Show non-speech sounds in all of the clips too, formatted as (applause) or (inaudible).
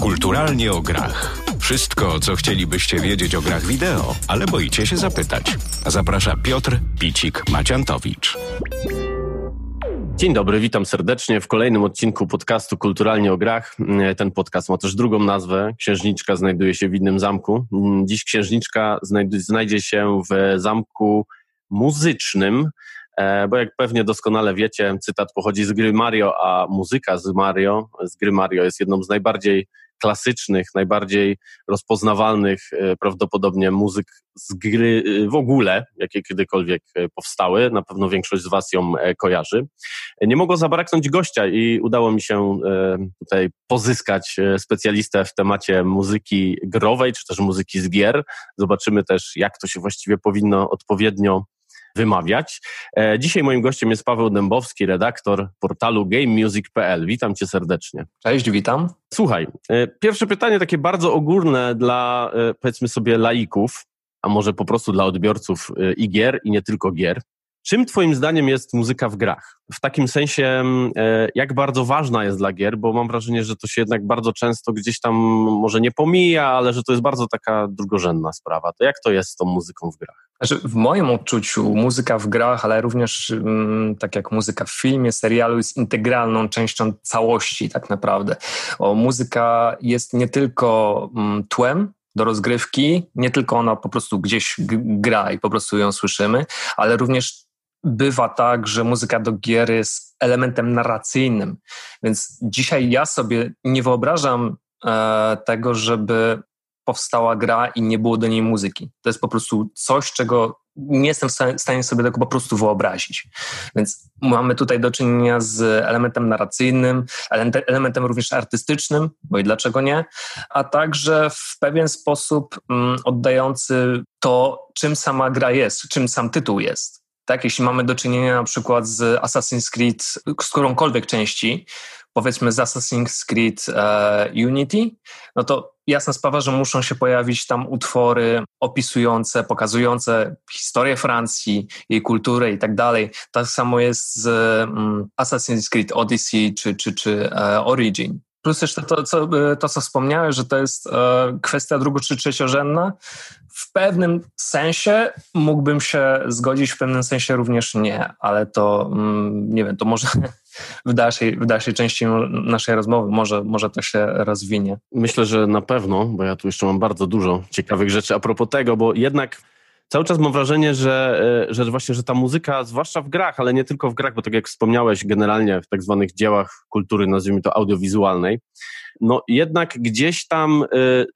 Kulturalnie o grach. Wszystko, co chcielibyście wiedzieć o grach wideo, ale boicie się zapytać. Zaprasza Piotr Picik-Maciantowicz. Dzień dobry, witam serdecznie w kolejnym odcinku podcastu Kulturalnie o grach. Ten podcast ma też drugą nazwę. Księżniczka znajduje się w innym zamku. Dziś księżniczka znajdzie się w zamku muzycznym, bo jak pewnie doskonale wiecie, cytat pochodzi z gry Mario, a muzyka z Mario, z gry Mario jest jedną z najbardziej klasycznych, najbardziej rozpoznawalnych e, prawdopodobnie muzyk z gry e, w ogóle, jakie kiedykolwiek e, powstały. Na pewno większość z Was ją kojarzy. Nie mogło zabraknąć gościa i udało mi się tutaj pozyskać specjalistę w temacie muzyki growej, czy też muzyki z gier. Zobaczymy też, jak to się właściwie powinno odpowiednio wymawiać. E, dzisiaj moim gościem jest Paweł Dębowski, redaktor portalu GameMusic.pl. Witam cię serdecznie. Cześć, witam. Słuchaj, e, pierwsze pytanie takie bardzo ogólne dla e, powiedzmy sobie laików, a może po prostu dla odbiorców i gier, i nie tylko gier. Czym Twoim zdaniem jest muzyka w grach? W takim sensie, mm, jak bardzo ważna jest dla gier, bo mam wrażenie, że to się jednak bardzo często gdzieś tam może nie pomija, ale że to jest bardzo taka drugorzędna sprawa. To jak to jest z tą muzyką w grach? Znaczy, w moim odczuciu muzyka w grach, ale również mm, tak jak muzyka w filmie, serialu jest integralną częścią całości tak naprawdę. O, muzyka jest nie tylko mm, tłem do rozgrywki, nie tylko ona po prostu gdzieś gra i po prostu ją słyszymy, ale również bywa tak, że muzyka do gier jest elementem narracyjnym. Więc dzisiaj ja sobie nie wyobrażam e, tego, żeby powstała gra i nie było do niej muzyki. To jest po prostu coś, czego nie jestem w stanie sobie tego po prostu wyobrazić. Więc mamy tutaj do czynienia z elementem narracyjnym, elementem również artystycznym, bo i dlaczego nie, a także w pewien sposób mm, oddający to, czym sama gra jest, czym sam tytuł jest. Tak, jeśli mamy do czynienia na przykład z Assassin's Creed, z którąkolwiek części, powiedzmy z Assassin's Creed e, Unity, no to jasna sprawa, że muszą się pojawić tam utwory opisujące, pokazujące historię Francji, jej kulturę i tak dalej. Tak samo jest z um, Assassin's Creed Odyssey czy, czy, czy e, Origin. Plus jeszcze to, co, e, to, co wspomniałeś, że to jest e, kwestia drugo- czy trzeciorzędna. W pewnym sensie mógłbym się zgodzić, w pewnym sensie również nie, ale to mm, nie wiem, to może (laughs) w dalszej, w dalszej części naszej rozmowy może, może to się rozwinie. Myślę, że na pewno, bo ja tu jeszcze mam bardzo dużo ciekawych rzeczy a propos tego, bo jednak cały czas mam wrażenie, że, e, że właśnie, że ta muzyka, zwłaszcza w grach, ale nie tylko w grach, bo tak jak wspomniałeś, generalnie w tak zwanych dziełach kultury, nazwijmy to audiowizualnej, no jednak gdzieś tam e,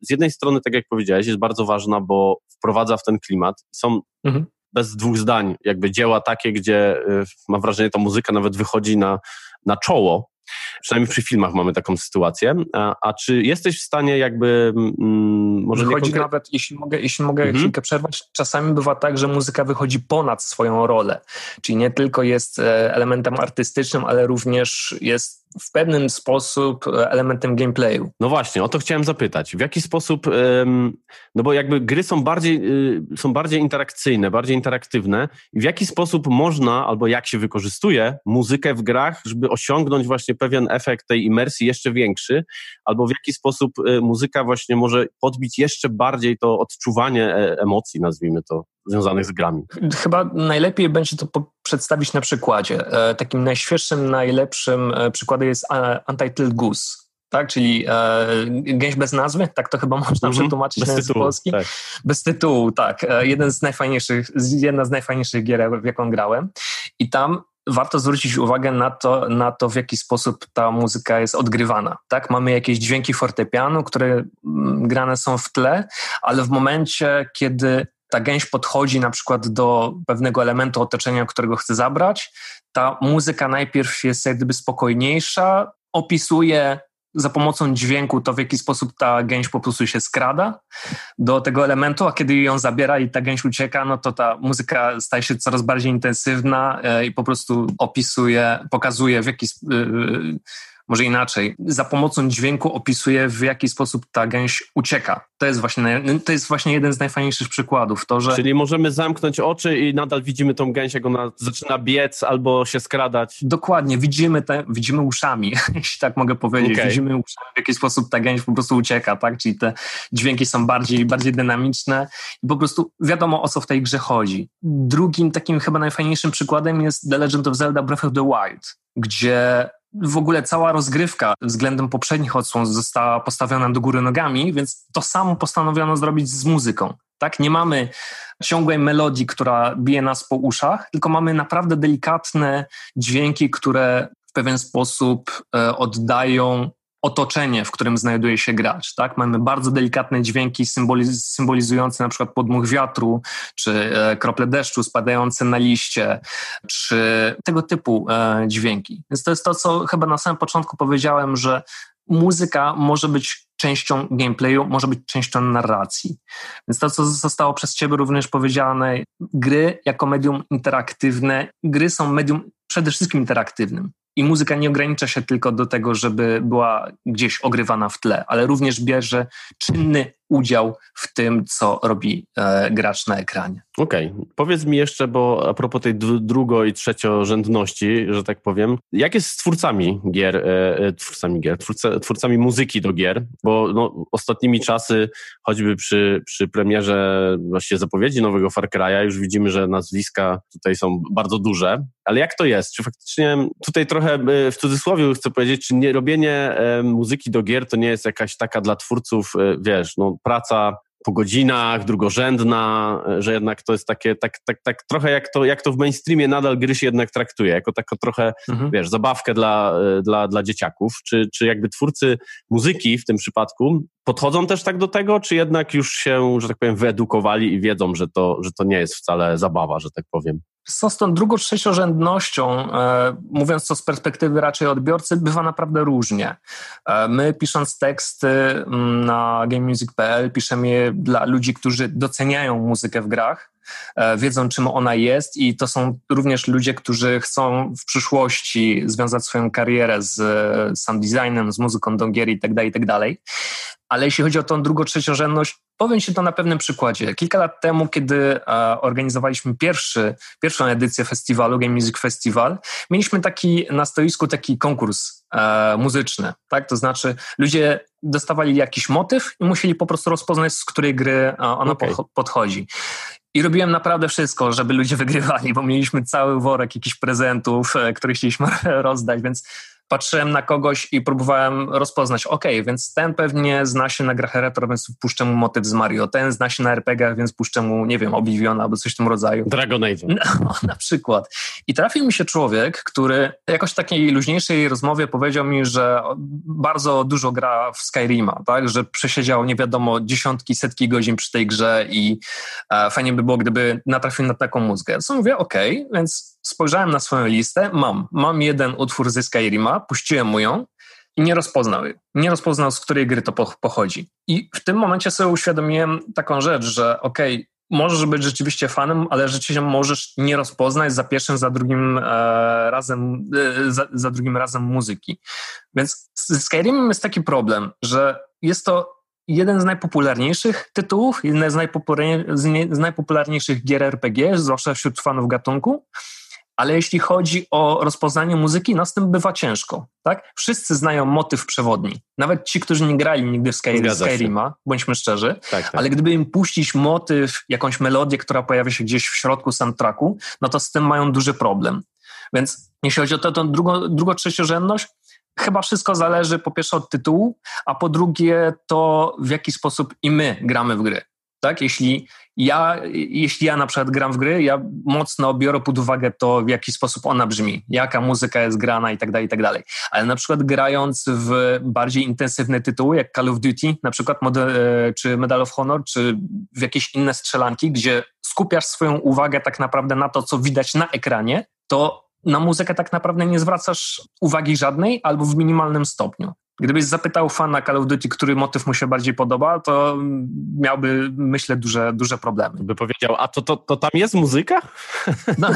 z jednej strony, tak jak powiedziałeś, jest bardzo ważna, bo wprowadza w ten klimat. Są mhm. bez dwóch zdań jakby dzieła takie, gdzie e, mam wrażenie, ta muzyka nawet wychodzi na, na czoło Przynajmniej przy filmach mamy taką sytuację. A, a czy jesteś w stanie jakby... Mm, może wychodzi konkret... nawet, jeśli mogę, jeśli mogę mhm. chwilkę przerwać, czasami bywa tak, że muzyka wychodzi ponad swoją rolę. Czyli nie tylko jest e, elementem artystycznym, ale również jest w pewnym sposób e, elementem gameplayu. No właśnie, o to chciałem zapytać. W jaki sposób, no bo jakby gry są bardziej, y, są bardziej interakcyjne, bardziej interaktywne i w jaki sposób można, albo jak się wykorzystuje muzykę w grach, żeby osiągnąć właśnie pewien efekt tej imersji jeszcze większy, albo w jaki sposób y, muzyka właśnie może podbić jeszcze bardziej to odczuwanie e, emocji, nazwijmy to, związanych z grami. Chyba najlepiej będzie to przedstawić na przykładzie. E, takim najświeższym, najlepszym e, przykładem jest Untitled Goose. Tak, czyli e, gęś bez nazwy, tak to chyba (laughs) można mm -hmm. przetłumaczyć bez na tytułu, polski. Tak. Bez tytułu, tak. E, jeden z najfajniejszych, jedna z najfajniejszych gier, w jaką grałem. I tam warto zwrócić uwagę na to, na to, w jaki sposób ta muzyka jest odgrywana. Tak? Mamy jakieś dźwięki fortepianu, które mm, grane są w tle, ale w momencie, kiedy ta gęś podchodzi na przykład do pewnego elementu otoczenia, którego chce zabrać, ta muzyka najpierw jest jak gdyby spokojniejsza, opisuje za pomocą dźwięku to, w jaki sposób ta gęś po prostu się skrada do tego elementu, a kiedy ją zabiera i ta gęś ucieka, no to ta muzyka staje się coraz bardziej intensywna e, i po prostu opisuje, pokazuje w jaki, może inaczej, za pomocą dźwięku opisuje, w jaki sposób ta gęś ucieka. To jest właśnie, to jest właśnie jeden z najfajniejszych przykładów. To, że... Czyli możemy zamknąć oczy i nadal widzimy tą gęś, jak ona zaczyna biec albo się skradać. Dokładnie, widzimy, te, widzimy uszami, (laughs) jeśli tak mogę powiedzieć. Okay. Widzimy uszami, w jaki sposób ta gęś po prostu ucieka, tak? Czyli te dźwięki są bardziej, bardziej dynamiczne i po prostu wiadomo, o co w tej grze chodzi. Drugim takim chyba najfajniejszym przykładem jest The Legend of Zelda Breath of the Wild, gdzie w ogóle cała rozgrywka względem poprzednich odsłon została postawiona do góry nogami, więc to samo postanowiono zrobić z muzyką. Tak? Nie mamy ciągłej melodii, która bije nas po uszach, tylko mamy naprawdę delikatne dźwięki, które w pewien sposób e, oddają otoczenie, w którym znajduje się gracz. Tak? Mamy bardzo delikatne dźwięki symboliz symbolizujące na przykład podmuch wiatru, czy e, krople deszczu spadające na liście, czy tego typu e, dźwięki. Więc to jest to, co chyba na samym początku powiedziałem, że muzyka może być częścią gameplayu, może być częścią narracji. Więc to, co zostało przez Ciebie również powiedziane, gry jako medium interaktywne, gry są medium przede wszystkim interaktywnym. I muzyka nie ogranicza się tylko do tego, żeby była gdzieś ogrywana w tle, ale również bierze czynny udział w tym, co robi e, gracz na ekranie. Okej, okay. powiedz mi jeszcze, bo a propos tej drugo- i trzeciorzędności, że tak powiem, jak jest z twórcami gier, e, e twórcami gier, twórca, twórcami muzyki do gier, bo no, ostatnimi czasy, choćby przy, przy premierze właściwie zapowiedzi nowego Far Cry'a, już widzimy, że nazwiska tutaj są bardzo duże, ale jak to jest? Czy faktycznie tutaj trochę e, w cudzysłowie chcę powiedzieć, czy nie robienie e, muzyki do gier to nie jest jakaś taka dla twórców, e, wiesz, no praca po godzinach, drugorzędna, że jednak to jest takie, tak, tak, tak trochę jak to, jak to w mainstreamie nadal gry się jednak traktuje, jako taką trochę, mhm. wiesz, zabawkę dla, dla, dla dzieciaków. Czy, czy jakby twórcy muzyki w tym przypadku podchodzą też tak do tego, czy jednak już się, że tak powiem, wyedukowali i wiedzą, że to, że to nie jest wcale zabawa, że tak powiem? Co z tą drugą, trzeciorzędnością, e, mówiąc to z perspektywy raczej odbiorcy, bywa naprawdę różnie. E, my pisząc teksty mm, na gamemusic.pl piszemy je dla ludzi, którzy doceniają muzykę w grach, wiedzą czym ona jest i to są również ludzie, którzy chcą w przyszłości związać swoją karierę z sound designem, z muzyką do gier i tak dalej, i tak. Ale jeśli chodzi o tą drugą, trzeciorzędność, powiem Ci to na pewnym przykładzie. Kilka lat temu, kiedy e, organizowaliśmy pierwszy, pierwszą edycję festiwalu, Game Music Festival, mieliśmy taki na stoisku taki konkurs e, muzyczny. Tak? To znaczy ludzie dostawali jakiś motyw i musieli po prostu rozpoznać, z której gry e, ona okay. podchodzi. I robiłem naprawdę wszystko, żeby ludzie (laughs) wygrywali, bo mieliśmy cały worek jakichś prezentów, e, które chcieliśmy (laughs) rozdać, więc patrzyłem na kogoś i próbowałem rozpoznać, ok, więc ten pewnie zna się na grach retro, więc puszczę mu motyw z Mario, ten zna się na RPG, więc puszczę mu, nie wiem, Oblivion albo coś w tym rodzaju. Dragon Age. No, (laughs) na przykład. I trafił mi się człowiek, który jakoś w takiej luźniejszej rozmowie powiedział mi, że bardzo dużo gra w Skyrima, tak, że przesiedział nie wiadomo dziesiątki, setki godzin przy tej grze i e, fajnie by było, gdyby natrafił na taką muzykę. Co mówię, ok, więc spojrzałem na swoją listę, mam, mam jeden utwór ze Skyrima, puściłem mu ją i nie rozpoznał jej. Nie rozpoznał, z której gry to pochodzi. I w tym momencie sobie uświadomiłem taką rzecz, że okej, okay, możesz być rzeczywiście fanem, ale rzeczywiście możesz nie rozpoznać za pierwszym, za drugim e, razem, e, za, za, drugim razem muzyki. Więc z Skyrimem jest taki problem, że jest to jeden z najpopularniejszych tytułów, jeden z, z najpopularniejszych gier RPG, zwłaszcza wśród fanów gatunku, ale jeśli chodzi o rozpoznanie muzyki, no z tym bywa ciężko. Tak? Wszyscy znają motyw przewodni. Nawet ci, którzy nie grali nigdy w Sky Skyrima, bądźmy szczerzy, tak, tak. ale gdyby im puścić motyw, jakąś melodię, która pojawia się gdzieś w środku soundtracku, no to z tym mają duży problem. Więc jeśli chodzi o tę drugą, drugą trzeciorzędność, chyba wszystko zależy po pierwsze od tytułu, a po drugie to w jaki sposób i my gramy w gry. Tak? Jeśli ja, jeśli ja na przykład gram w gry, ja mocno biorę pod uwagę to, w jaki sposób ona brzmi, jaka muzyka jest grana i tak dalej, i tak dalej. Ale na przykład grając w bardziej intensywne tytuły, jak Call of Duty, na przykład Model, czy Medal of Honor, czy w jakieś inne strzelanki, gdzie skupiasz swoją uwagę tak naprawdę na to, co widać na ekranie, to na muzykę tak naprawdę nie zwracasz uwagi żadnej albo w minimalnym stopniu. Gdybyś zapytał fana Call of Duty, który motyw mu się bardziej podoba, to miałby, myślę, duże, duże problemy. By powiedział, a to, to, to tam jest muzyka? No,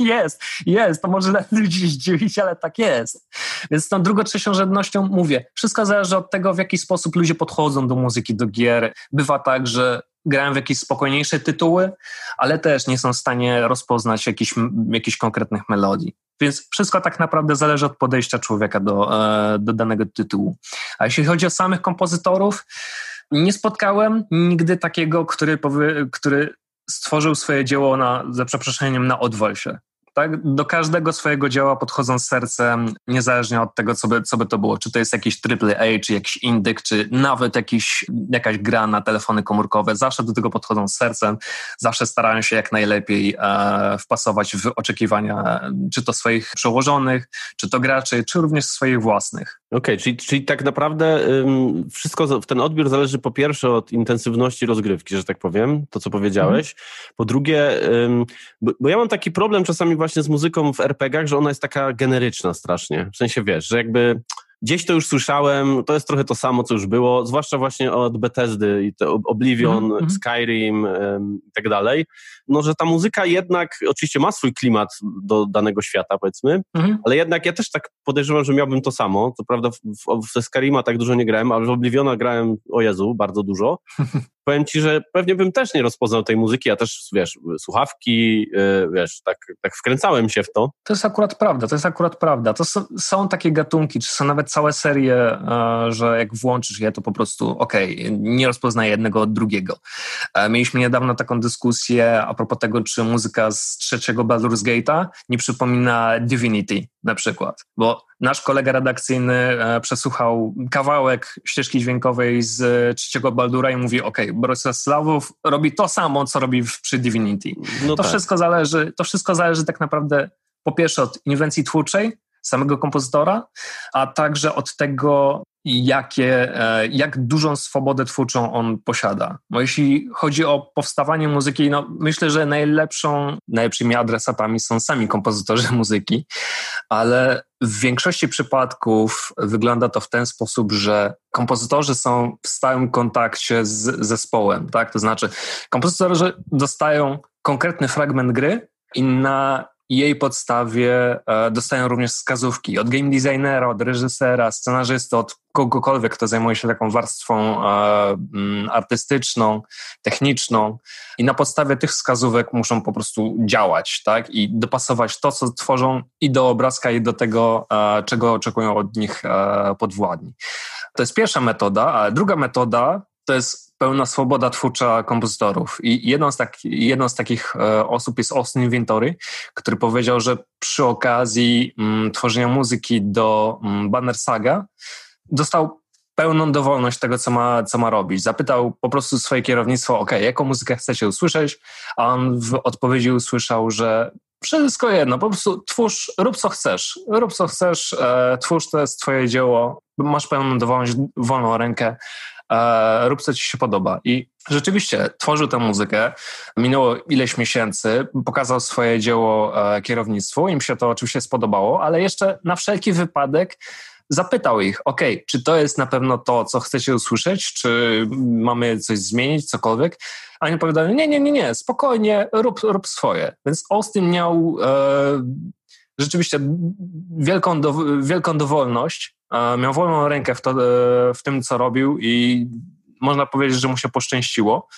(laughs) jest, jest. To może ludzi zdziwić, ale tak jest. Więc z tą drugą, trzecią rzędnością mówię, wszystko zależy od tego, w jaki sposób ludzie podchodzą do muzyki, do gier. Bywa tak, że grają w jakieś spokojniejsze tytuły, ale też nie są w stanie rozpoznać jakichś, jakichś konkretnych melodii. Więc wszystko tak naprawdę zależy od podejścia człowieka do, e, do danego tytułu. A jeśli chodzi o samych kompozytorów, nie spotkałem nigdy takiego, który, powie, który stworzył swoje dzieło na, za przeproszeniem na odwalsie tak? Do każdego swojego dzieła podchodzą z sercem, niezależnie od tego, co by, co by to było. Czy to jest jakiś AAA, czy jakiś indyk, czy nawet jakiś, jakaś gra na telefony komórkowe. Zawsze do tego podchodzą z sercem, zawsze starają się jak najlepiej e, wpasować w oczekiwania, czy to swoich przełożonych, czy to graczy, czy również swoich własnych. Okej, okay, czyli, czyli tak naprawdę ym, wszystko, ten odbiór zależy po pierwsze od intensywności rozgrywki, że tak powiem, to co powiedziałeś. Mm. Po drugie, ym, bo, bo ja mam taki problem czasami właśnie z muzyką w RPGach, że ona jest taka generyczna strasznie. W sensie wiesz, że jakby gdzieś to już słyszałem, to jest trochę to samo, co już było, zwłaszcza właśnie od Bethesdy i to Oblivion, mm -hmm. Skyrim i tak dalej, no że ta muzyka jednak oczywiście ma swój klimat do danego świata, powiedzmy, mm -hmm. ale jednak ja też tak podejrzewam, że miałbym to samo. Co prawda w, w, w Skyrima tak dużo nie grałem, ale w Obliviona grałem, o Jezu, bardzo dużo. (laughs) powiem ci, że pewnie bym też nie rozpoznał tej muzyki, ja też, wiesz, słuchawki, yy, wiesz, tak, tak wkręcałem się w to. To jest akurat prawda, to jest akurat prawda. To są, takie gatunki, czy są nawet całe serie, yy, że jak włączysz je, to po prostu okej, okay, nie rozpoznaję jednego od drugiego. Yy, mieliśmy niedawno taką dyskusję a propos tego, czy muzyka z trzeciego Baldur's Gate'a nie przypomina Divinity na przykład, bo nasz kolega redakcyjny e, przesłuchał kawałek ścieżki dźwiękowej z trzeciego Baldura i mówi, ok, Brosław robi to samo, co robi przy Divinity. No to, tak. wszystko zależy, to wszystko zależy tak naprawdę po pierwsze od inwencji twórczej, samego kompozytora, a także od tego, jakie, e, jak dużą swobodę twórczą on posiada. Bo jeśli chodzi o powstawanie muzyki, no myślę, że najlepszą, najlepszymi adresatami są sami kompozytorzy (laughs) muzyki, ale w większości przypadków wygląda to w ten sposób, że kompozytorzy są w stałym kontakcie z zespołem, tak? To znaczy kompozytorzy dostają konkretny fragment gry i na jej podstawie e, dostają również wskazówki od game designera, od reżysera, scenarzysty, od kogokolwiek, kto zajmuje się taką warstwą e, mm, artystyczną, techniczną i na podstawie tych wskazówek muszą po prostu działać, tak? I dopasować to, co tworzą i do obrazka, i do tego, e, czego oczekują od nich podwładni. To jest pierwsza metoda, a druga metoda to jest pełna swoboda twórcza kompozytorów. I jedną z, tak, jedną z takich e, osób jest Austin Wintory, który powiedział, że przy okazji m, mm, tworzenia muzyki do m, mm, Banner Saga dostał pełną dowolność tego, co ma, co ma robić. Zapytał po prostu swoje kierownictwo, ok, jaką muzykę chcecie usłyszeć, a on w odpowiedzi usłyszał, że wszystko jedno, po prostu twórz, rób co chcesz, rób co chcesz, e, twórz, to jest twoje dzieło, masz pełną dowolność, wolną rękę, e, rób co ci się podoba. I rzeczywiście tworzył tę muzykę, minęło ileś miesięcy, pokazał swoje dzieło e, kierownictwu, im się to oczywiście spodobało, ale jeszcze na wszelki wypadek zapytał ich, ok, czy to jest na pewno to, co chcecie usłyszeć, czy mamy coś zmienić, cokolwiek. A oni powiedzieli, nie, nie, nie, nie, spokojnie, rób, rób swoje. Więc Austin miał e, rzeczywiście wielką, do, wielką dowolność miał wolną rękę w, to, e, w tym, co robił i można powiedzieć, że mu się poszczęściło,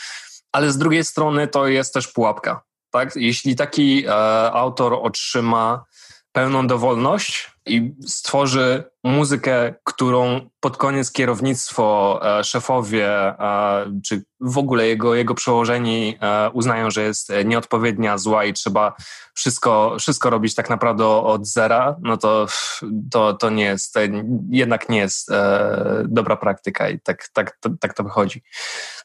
ale z drugiej strony to jest też pułapka. Tak? Jeśli taki e, autor otrzyma pełną dowolność i stworzy muzykę, którą pod koniec kierownictwo, e, szefowie, e, czy w ogóle jego, jego przełożeni e, uznają, że jest nieodpowiednia, zła i trzeba wszystko, wszystko robić tak naprawdę od zera, no to, to, to nie jest, jednak nie jest dobra praktyka i tak, tak, tak to wychodzi.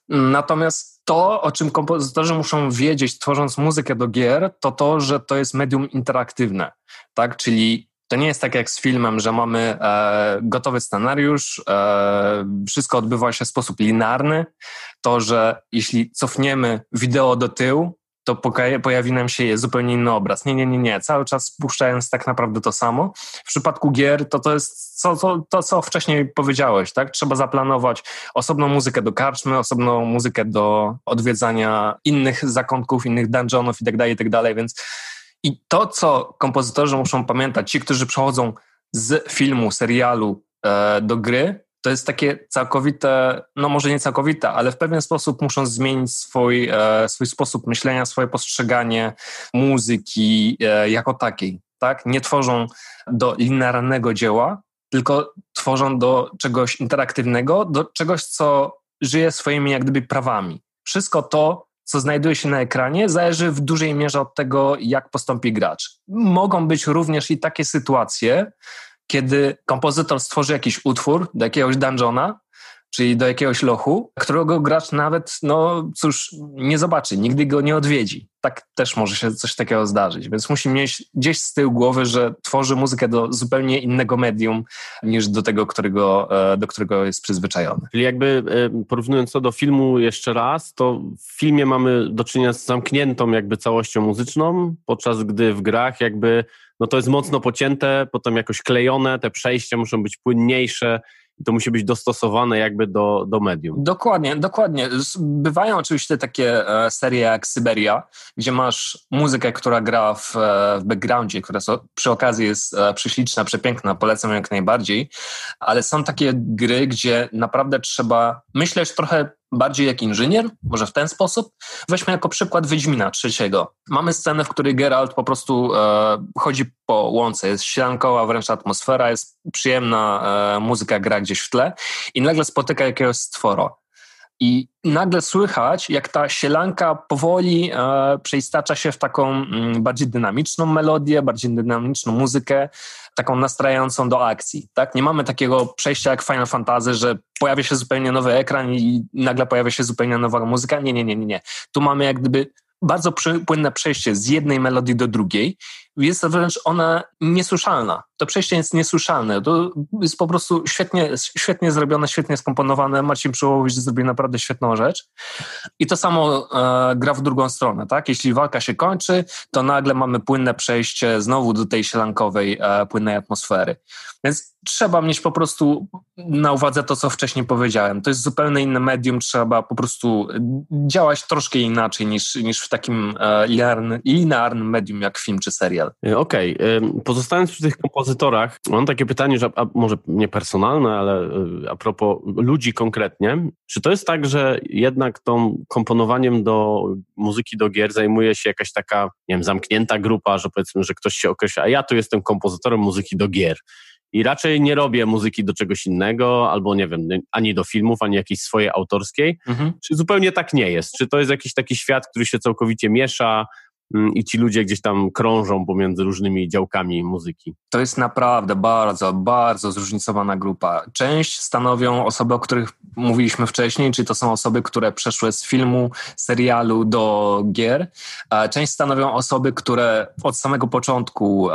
Natomiast to, o czym kompozytorzy muszą wiedzieć, tworząc muzykę do gier, to to, że to jest medium interaktywne, tak? Czyli to nie jest tak jak z filmem, że mamy e, gotowy scenariusz, e, wszystko odbywa się w sposób linearny. To, że jeśli cofniemy wideo do tyłu, to pojawi nam się zupełnie inny obraz. Nie, nie, nie, nie. Cały czas puszczając tak naprawdę to samo. W przypadku gier to to jest co, to, to, co wcześniej powiedziałeś, tak? Trzeba zaplanować osobną muzykę do karczmy, osobną muzykę do odwiedzania innych zakątków, innych dungeonów i tak dalej, i tak dalej, więc i to, co kompozytorzy muszą pamiętać, ci, którzy przechodzą z filmu, serialu e, do gry, to jest takie całkowite, no może nie całkowite, ale w pewien sposób muszą zmienić swój, e, swój sposób myślenia, swoje postrzeganie muzyki e, jako takiej. Tak? Nie tworzą do linearnego dzieła, tylko tworzą do czegoś interaktywnego, do czegoś, co żyje swoimi jak gdyby prawami. Wszystko to, co znajduje się na ekranie, zależy w dużej mierze od tego, jak postąpi gracz. Mogą być również i takie sytuacje, kiedy kompozytor stworzy jakiś utwór do jakiegoś dungeona, czyli do jakiegoś lochu, którego gracz nawet, no cóż, nie zobaczy, nigdy go nie odwiedzi. Tak też może się coś takiego zdarzyć, więc musi mieć gdzieś z tyłu głowy, że tworzy muzykę do zupełnie innego medium niż do tego, którego, e, do którego jest przyzwyczajony. Czyli jakby e, porównując to do filmu jeszcze raz, to w filmie mamy do czynienia z zamkniętą jakby całością muzyczną, podczas gdy w grach jakby no to jest mocno pocięte, potem jakoś klejone, te przejścia muszą być płynniejsze i to musi być dostosowane jakby do, do medium. Dokładnie, dokładnie. Bywają oczywiście takie e, serie jak Syberia, gdzie masz muzykę, która gra w, e, w backgroundzie, która so, przy okazji jest e, prześliczna, przepiękna, polecam jak najbardziej, ale są takie gry, gdzie naprawdę trzeba myśleć trochę bardziej jak inżynier, może w ten sposób. Weźmy jako przykład Wiedźmina trzeciego. Mamy scenę, w której Geralt po prostu e, chodzi po łące, jest sielankowa wręcz atmosfera, jest przyjemna e, muzyka gra gdzieś w tle i nagle spotyka jakiegoś stworo. I nagle słychać, jak ta sielanka powoli e, przeistacza się w taką mm, bardziej dynamiczną melodię, bardziej dynamiczną muzykę, taką nastrajającą do akcji. Tak? Nie mamy takiego przejścia jak Final Fantasy, że pojawia się zupełnie nowy ekran i nagle pojawia się zupełnie nowa muzyka. Nie, nie, nie, nie. nie. Tu mamy jak gdyby bardzo płynne przejście z jednej melodii do drugiej. Jest wręcz ona niesłyszalna. To przejście jest niesłyszalne. To jest po prostu świetnie, świetnie zrobione, świetnie skomponowane. Marcin Przyłowicz zrobił naprawdę świetną rzecz. I to samo e, gra w drugą stronę. Tak? Jeśli walka się kończy, to nagle mamy płynne przejście znowu do tej sielankowej, e, płynnej atmosfery. Więc trzeba mieć po prostu na uwadze to, co wcześniej powiedziałem. To jest zupełnie inne medium, trzeba po prostu działać troszkę inaczej niż, niż w takim e, linearnym, medium jak film czy serial. E, okej, okay. pozostając przy tych kompozytorach, mam takie pytanie, że a, może nie personalne, ale e, a propos ludzi konkretnie. Czy to jest tak, że jednak tą komponowaniem do muzyki do gier zajmuje się jakaś taka, nie wiem, zamknięta grupa, że powiedzmy, że ktoś się określa, a ja tu jestem kompozytorem muzyki do gier i raczej nie robię muzyki do czegoś innego, albo nie wiem, ani do filmów, ani jakiejś swojej autorskiej. Mhm. Czy zupełnie tak nie jest? Czy to jest jakiś taki świat, który się całkowicie miesza, i ci ludzie gdzieś tam krążą pomiędzy różnymi działkami muzyki. To jest naprawdę bardzo, bardzo zróżnicowana grupa. Część stanowią osoby, o których mówiliśmy wcześniej, czyli to są osoby, które przeszły z filmu, serialu do gier. Część stanowią osoby, które od samego początku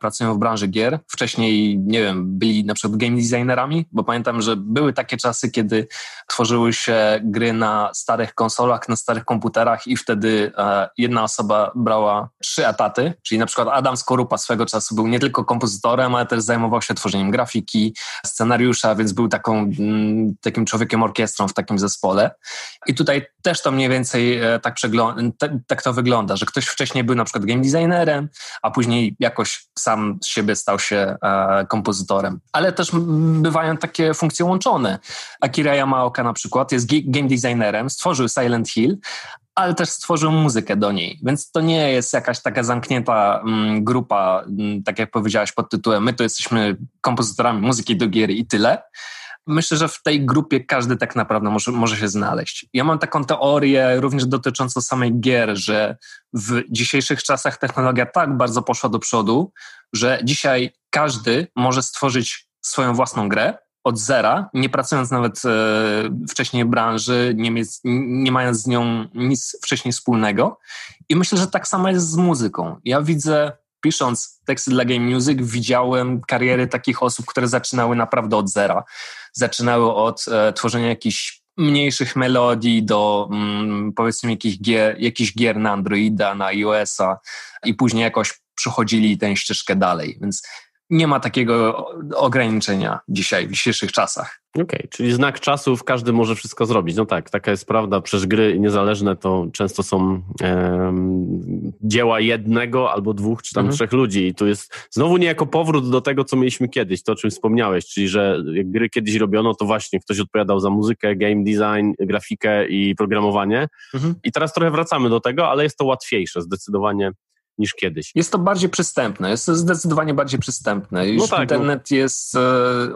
pracują w branży gier. Wcześniej, nie wiem, byli na przykład game designerami, bo pamiętam, że były takie czasy, kiedy tworzyły się gry na starych konsolach, na starych komputerach i wtedy jedna osoba brała trzy etaty, czyli na przykład Adam Skorupa swego czasu był nie tylko kompozytorem, ale też zajmował się tworzeniem grafiki, scenariusza, więc był taką, mm, takim człowiekiem orkiestrą w takim zespole. I tutaj też to mniej więcej e, tak, tak to wygląda, że ktoś wcześniej był na przykład game designerem, a później jakoś sam z siebie stał się e, kompozytorem. Ale też bywają takie funkcje łączone. Akira Yamaoka na przykład jest game designerem, stworzył Silent Hill, ale też stworzył muzykę do niej. Więc to nie jest jakaś taka zamknięta mm, grupa, mm, tak jak powiedziałaś pod tytułem, my to jesteśmy kompozytorami muzyki do gier i tyle. Myślę, że w tej grupie każdy tak naprawdę może, może się znaleźć. Ja mam taką teorię również dotyczącą samej gier, że w dzisiejszych czasach technologia tak bardzo poszła do przodu, że dzisiaj każdy może stworzyć swoją własną grę, od zera, nie pracując nawet e, wcześniej w branży, nie, nie mając z nią nic wcześniej wspólnego. I myślę, że tak samo jest z muzyką. Ja widzę, pisząc teksty dla Game Music, widziałem kariery takich osób, które zaczynały naprawdę od zera. Zaczynały od e, tworzenia jakichś mniejszych melodii do mm, powiedzmy jakichś gier, jakichś gier na Androida, na iOS-a i później jakoś przechodzili tę ścieżkę dalej. Więc nie ma takiego ograniczenia dzisiaj, w dzisiejszych czasach. Okej, okay, czyli znak czasów, każdy może wszystko zrobić. No tak, taka jest prawda. Przecież gry niezależne to często są e, dzieła jednego albo dwóch czy tam mhm. trzech ludzi. I tu jest znowu niejako powrót do tego, co mieliśmy kiedyś, to o czym wspomniałeś, czyli że jak gry kiedyś robiono, to właśnie ktoś odpowiadał za muzykę, game design, grafikę i programowanie. Mhm. I teraz trochę wracamy do tego, ale jest to łatwiejsze zdecydowanie niż kiedyś. Jest to bardziej przystępne, jest to zdecydowanie bardziej przystępne. Już no tak, no. internet no. jest e,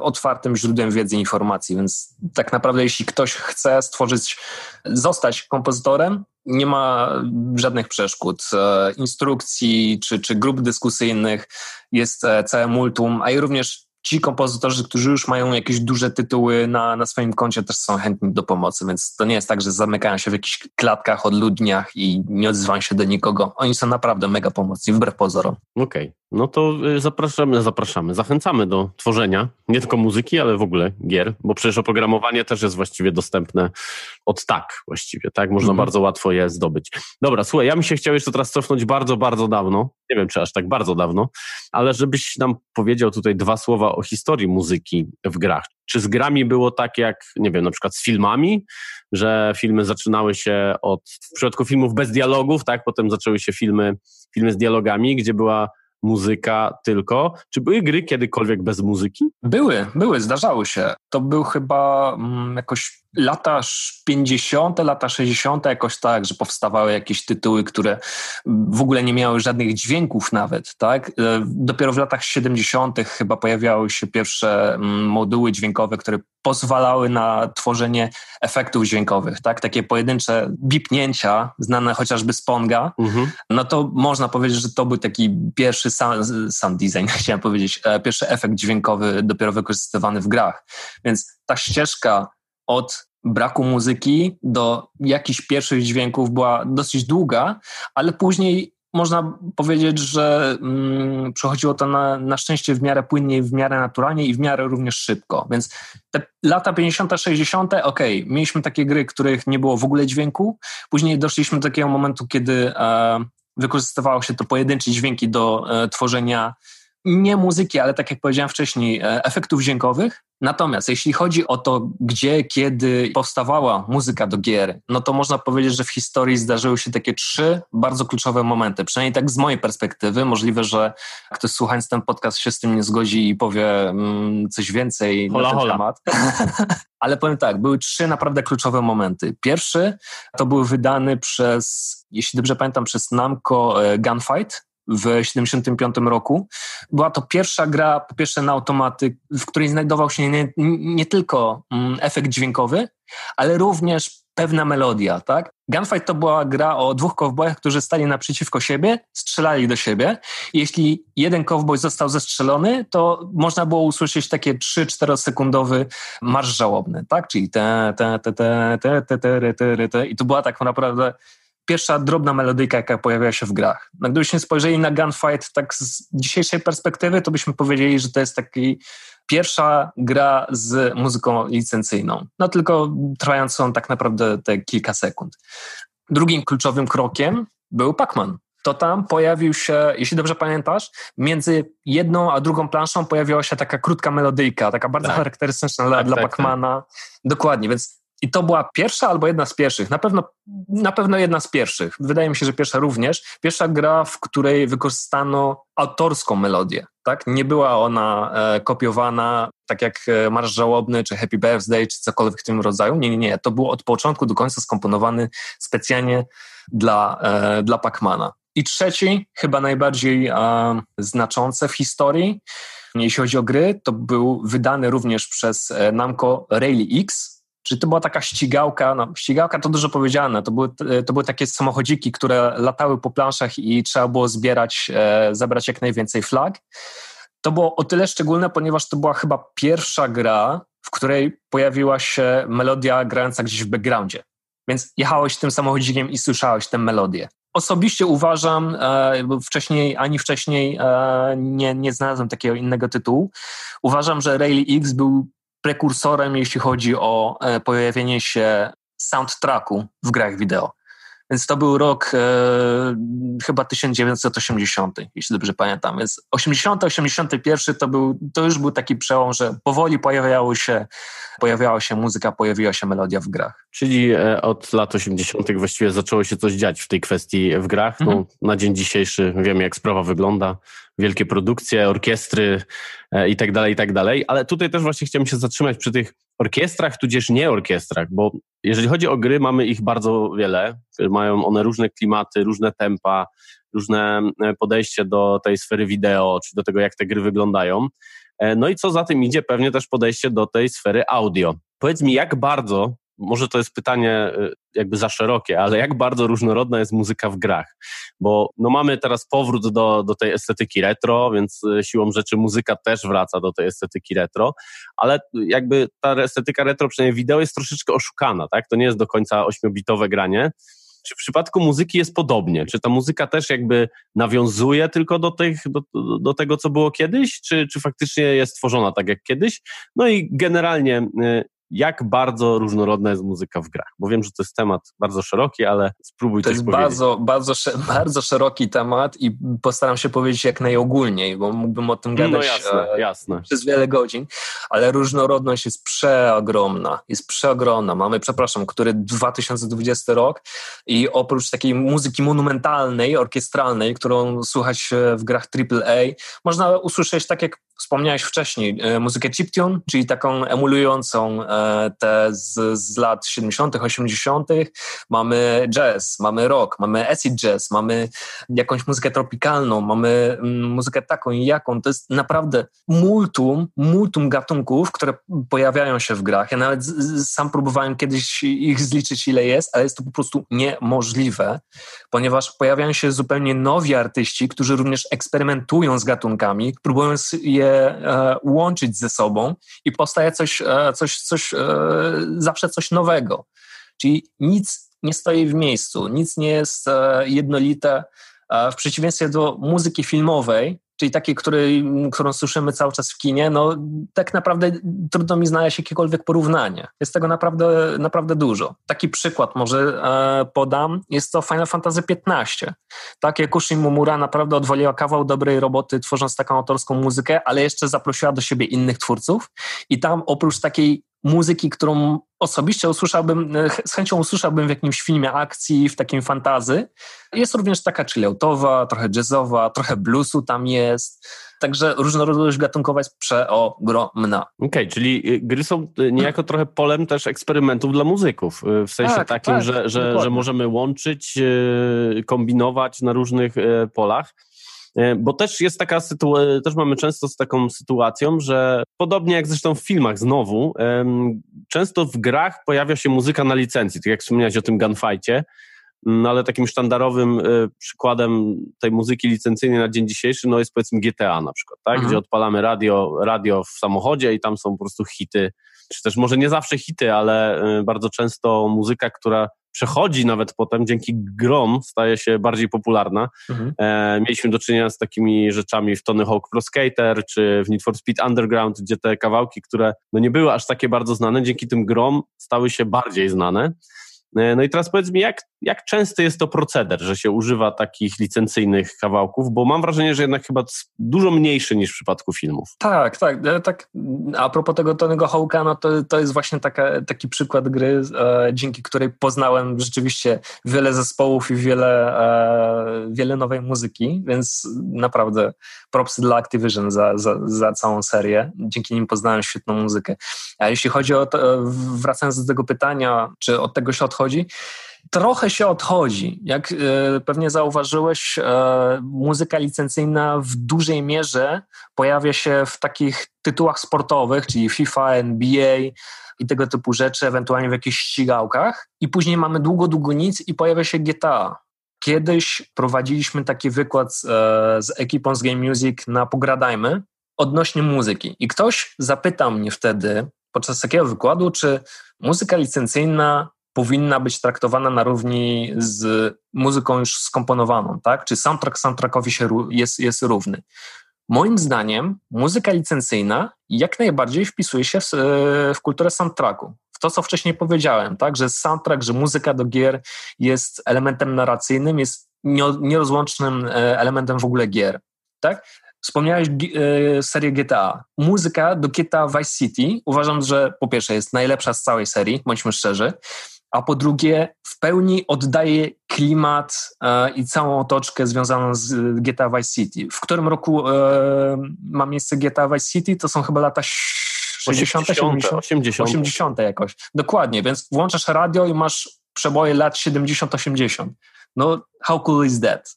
otwartym źródłem wiedzy i informacji, więc tak naprawdę jeśli ktoś chce stworzyć, zostać kompozytorem, nie ma żadnych przeszkód. E, instrukcji czy, czy grup dyskusyjnych jest e, całe multum, a i również ci kompozytorzy, którzy już mają jakieś duże tytuły na, na swoim koncie, też są chętni do pomocy, więc to nie jest tak, że zamykają się w jakichś klatkach, odludniach i nie odzywają się do nikogo. Oni są naprawdę mega pomocni, wbrew pozorom. Okej, okay. no to y, zapraszamy, zapraszamy, zachęcamy do tworzenia nie tylko muzyki, ale w ogóle gier, bo przecież oprogramowanie też jest właściwie dostępne od tak właściwie, tak? Można mm -hmm. bardzo łatwo je zdobyć. Dobra, słuchaj, ja bym się chciał jeszcze teraz cofnąć bardzo, bardzo dawno, nie wiem czy aż tak bardzo dawno, ale żebyś nam powiedział tutaj dwa słowa o historii muzyki w grach. Czy z grami było tak jak, nie wiem, na przykład z filmami, że filmy zaczynały się od, w przypadku filmów bez dialogów, tak, potem zaczęły się filmy, filmy z dialogami, gdzie była muzyka tylko. Czy były gry kiedykolwiek bez muzyki? Były, były, zdarzały się. To był chyba mm, jakoś lata 50., lata 60., jakoś tak, że powstawały jakieś tytuły, które w ogóle nie miały żadnych dźwięków nawet, tak? E, dopiero w latach 70. chyba pojawiały się pierwsze mm, moduły dźwiękowe, które pozwalały na tworzenie efektów dźwiękowych, tak? Takie pojedyncze bipnięcia, znane chociażby z Ponga, mhm. no to można powiedzieć, że to był taki pierwszy sound, sound design, (laughs) chciałem powiedzieć, e, pierwszy efekt dźwiękowy dopiero wykorzystywany w grach. Więc ta ścieżka od braku muzyki do jakichś pierwszych dźwięków była dosyć długa, ale później można powiedzieć, że mm, przechodziło to na, na szczęście w miarę płynnie, w miarę naturalnie i w miarę również szybko. Więc te lata 50., 60., ok, mieliśmy takie gry, których nie było w ogóle dźwięku. Później doszliśmy do takiego momentu, kiedy e, wykorzystywało się to pojedyncze dźwięki do e, tworzenia nie muzyki, ale tak jak powiedziałem wcześniej, e, efektów dźwiękowych. Natomiast jeśli chodzi o to, gdzie, kiedy powstawała muzyka do gier, no to można powiedzieć, że w historii zdarzyły się takie trzy bardzo kluczowe momenty. Przynajmniej tak z mojej perspektywy. Możliwe, że ktoś słuchając ten podcast się z tym nie zgodzi i powie mm, coś więcej hola, na ten hola. temat. (laughs) Ale powiem tak, były trzy naprawdę kluczowe momenty. Pierwszy to był wydany przez, jeśli dobrze pamiętam, przez Namco e, Gunfight, w 1975 roku. Była to pierwsza gra, po pierwsze na automaty, w której znajdował się nie, nie tylko mm, efekt dźwiękowy, ale również pewna melodia, tak? Gunfight to była gra o dwóch kowbojach, którzy stali naprzeciwko siebie, strzelali do siebie. Jeśli jeden kowboj został zestrzelony, to można było usłyszeć takie 3-4 sekundowy marsz żałobny, tak? Czyli te, te, te, te, te, te, te, te, te, i to była tak naprawdę pierwsza drobna melodyjka, jaka pojawia się w grach. No, gdybyśmy spojrzeli na Gunfight tak z dzisiejszej perspektywy, to byśmy powiedzieli, że to jest taki pierwsza gra z muzyką licencyjną. No tylko trwającą tak naprawdę te kilka sekund. Drugim kluczowym krokiem był Pac-Man. To tam pojawił się, jeśli dobrze pamiętasz, między jedną a drugą planszą pojawiła się taka krótka melodyjka, taka bardzo tak. charakterystyczna tak, dla tak, Pacmana. Dokładnie, więc i to była pierwsza albo jedna z pierwszych, na pewno, na pewno jedna z pierwszych, wydaje mi się, że pierwsza również, pierwsza gra, w której wykorzystano autorską melodię. Tak? Nie była ona e, kopiowana tak jak e, Marsz Żałobny, czy Happy Birthday, czy cokolwiek w tym rodzaju. Nie, nie, nie. To było od początku do końca skomponowany specjalnie dla, e, dla Pacmana. I trzeci, chyba najbardziej e, znaczące w historii, jeśli chodzi o gry, to był wydany również przez e, Namco Rally X, czy to była taka ścigałka? No, ścigałka to dużo powiedziane. To były, to były takie samochodziki, które latały po planszach i trzeba było zbierać, e, zebrać jak najwięcej flag. To było o tyle szczególne, ponieważ to była chyba pierwsza gra, w której pojawiła się melodia grająca gdzieś w backgroundzie. Więc jechałeś tym samochodzikiem i słyszałeś tę melodię. Osobiście uważam, e, wcześniej, ani wcześniej e, nie, nie znalazłem takiego innego tytułu, uważam, że Rally X był prekursorem, jeśli chodzi o e, pojawienie się soundtracku w grach wideo. Więc to był rok e, chyba 1980, jeśli dobrze pamiętam. Więc 80, 81 to, był, to już był taki przełom, że powoli pojawiało się, pojawiała się muzyka, pojawiła się melodia w grach. Czyli e, od lat 80. właściwie zaczęło się coś dziać w tej kwestii w grach. No, mhm. Na dzień dzisiejszy wiemy, jak sprawa wygląda. Wielkie produkcje, orkiestry e, i tak dalej, i tak dalej. Ale tutaj też właśnie chciałem się zatrzymać przy tych orkiestrach, tudzież nie orkiestrach, bo jeżeli chodzi o gry, mamy ich bardzo wiele. Mają one różne klimaty, różne tempa, różne e, podejście do tej sfery wideo, czy do tego, jak te gry wyglądają. No i co za tym idzie, pewnie też podejście do tej sfery audio. Powiedz mi, jak bardzo może to jest pytanie y, jakby za szerokie, ale jak bardzo różnorodna jest muzyka w grach? Bo no mamy teraz powrót do, do tej estetyki retro, więc y, siłą rzeczy muzyka też wraca do tej estetyki retro, ale jakby ta estetyka retro, przynajmniej wideo, jest troszeczkę oszukana, tak? To nie jest do końca ośmiobitowe granie. Czy w przypadku muzyki jest podobnie? Czy ta muzyka też jakby nawiązuje tylko do, tych, do, do tego, co było kiedyś, czy, czy faktycznie jest tworzona tak jak kiedyś? No i generalnie y, jak bardzo różnorodna jest muzyka w grach? Bo wiem, że to jest temat bardzo szeroki, ale spróbuj to coś jest powiedzieć. Bardzo, bardzo, (laughs) bardzo szeroki temat i postaram się powiedzieć jak najogólniej, bo mógłbym o tym no gadać no jasne, e, jasne. przez wiele godzin, ale różnorodność jest przeogromna, jest przeogromna. Mamy, przepraszam, który 2020 rok i oprócz takiej muzyki monumentalnej, orkiestralnej, którą słuchać w grach AAA, można usłyszeć, tak jak wspomniałeś wcześniej, e, muzykę chiptune, czyli taką emulującą e, te z, z lat 70., 80., mamy jazz, mamy rock, mamy acid jazz, mamy jakąś muzykę tropikalną, mamy mm, muzykę taką i jaką. To jest naprawdę multum, multum gatunków, które pojawiają się w grach. Ja nawet sam próbowałem kiedyś ich zliczyć, ile jest, ale jest to po prostu niemożliwe, ponieważ pojawiają się zupełnie nowi artyści, którzy również eksperymentują z gatunkami, próbują je je e, łączyć ze sobą i powstaje coś, e, coś, coś e, zawsze coś nowego. Czyli nic nie stoi w miejscu, nic nie jest jednolite. W przeciwieństwie do muzyki filmowej, czyli takiej, której, którą słyszymy cały czas w kinie, no tak naprawdę trudno mi znaleźć jakiekolwiek porównanie. Jest tego naprawdę, naprawdę dużo. Taki przykład może e, podam, jest to Final Fantasy XV. Tak, Yakushi Mumura naprawdę odwaliła kawał dobrej roboty, tworząc taką autorską muzykę, ale jeszcze zaprosiła do siebie innych twórców i tam oprócz takiej muzyki, którą osobiście usłyszałbym, e, z chęcią usłyszałbym w jakimś filmie akcji, w takim fantazy. Jest również taka chilloutowa, trochę jazzowa, trochę bluesu tam jest. Także różnorodność gatunkowa jest przeogromna. Okej, okay, czyli y, gry są y, niejako trochę polem też eksperymentów dla muzyków. Y, w sensie tak, takim, tak, że, że, że możemy łączyć, kombinować na różnych polach. E, bo też jest taka sytuacja, też mamy często z taką sytuacją, że podobnie jak zresztą w filmach znowu, często w grach pojawia się muzyka na licencji, tak jak wspomniałeś o tym gunfightie, no ale takim sztandarowym e, przykładem tej muzyki licencyjnej na dzień dzisiejszy no jest powiedzmy GTA na przykład, tak? Mhm. gdzie odpalamy radio, radio w samochodzie i tam są po prostu hity, czy też może nie zawsze hity, ale e, bardzo często muzyka, która przechodzi nawet potem, dzięki grom staje się bardziej popularna. Mhm. E, mieliśmy do czynienia z takimi rzeczami w Tony Hawk Pro Skater, czy w Need for Speed Underground, gdzie te kawałki, które no nie były aż takie bardzo znane, dzięki tym grom stały się bardziej znane. E, no i teraz powiedz mi, jak, jak częsty jest to proceder, że się używa takich licencyjnych kawałków, bo mam wrażenie, że jednak chyba dużo mniejszy niż w przypadku filmów. Tak, tak. E, tak a propos tego Tonego Hawka, no to, to jest właśnie taka, taki przykład gry, e, dzięki której poznałem rzeczywiście wiele zespołów i wiele, e, wiele nowej muzyki, więc naprawdę propsy dla Activision za, za, za całą serię. Dzięki nim poznałem świetną muzykę. A jeśli chodzi o to, wracając do tego pytania, czy od tego się odchodzi, Trochę się odchodzi. Jak e, pewnie zauważyłeś, e, muzyka licencyjna w dużej mierze pojawia się w takich tytułach sportowych, czyli FIFA, NBA i tego typu rzeczy, ewentualnie w jakichś ścigałkach. I później mamy długo, długo nic i pojawia się GTA. Kiedyś prowadziliśmy taki wykład z, e, z ekipą z Game Music na Pogradajmy odnośnie muzyki. I ktoś zapytał mnie wtedy podczas takiego wykładu, czy muzyka licencyjna powinna być traktowana na równi z muzyką już skomponowaną, tak? Czy soundtrack soundtrackowi się jest, jest równy? moim zdaniem muzyka licencyjna jak najbardziej wpisuje się w, w kulturę soundtracku. W to, co wcześniej powiedziałem, tak, że soundtrack, że muzyka do gier jest elementem narracyjnym, jest nierozłącznym e, elementem w ogóle gier. Tak? Wspomniałeś e, serię GTA. Muzyka do GTA Vice City uważam, że po pierwsze jest najlepsza z całej serii, bądźmy szczerzy, a po drugie w pełni oddaje klimat e, i całą otoczkę związaną z GTA Vice City. W którym roku e, ma miejsce GTA Vice City? To są chyba lata 60., 70., 80. 80 jakoś. Dokładnie, więc włączasz radio i masz przeboje lat 70-80. No, how cool is that?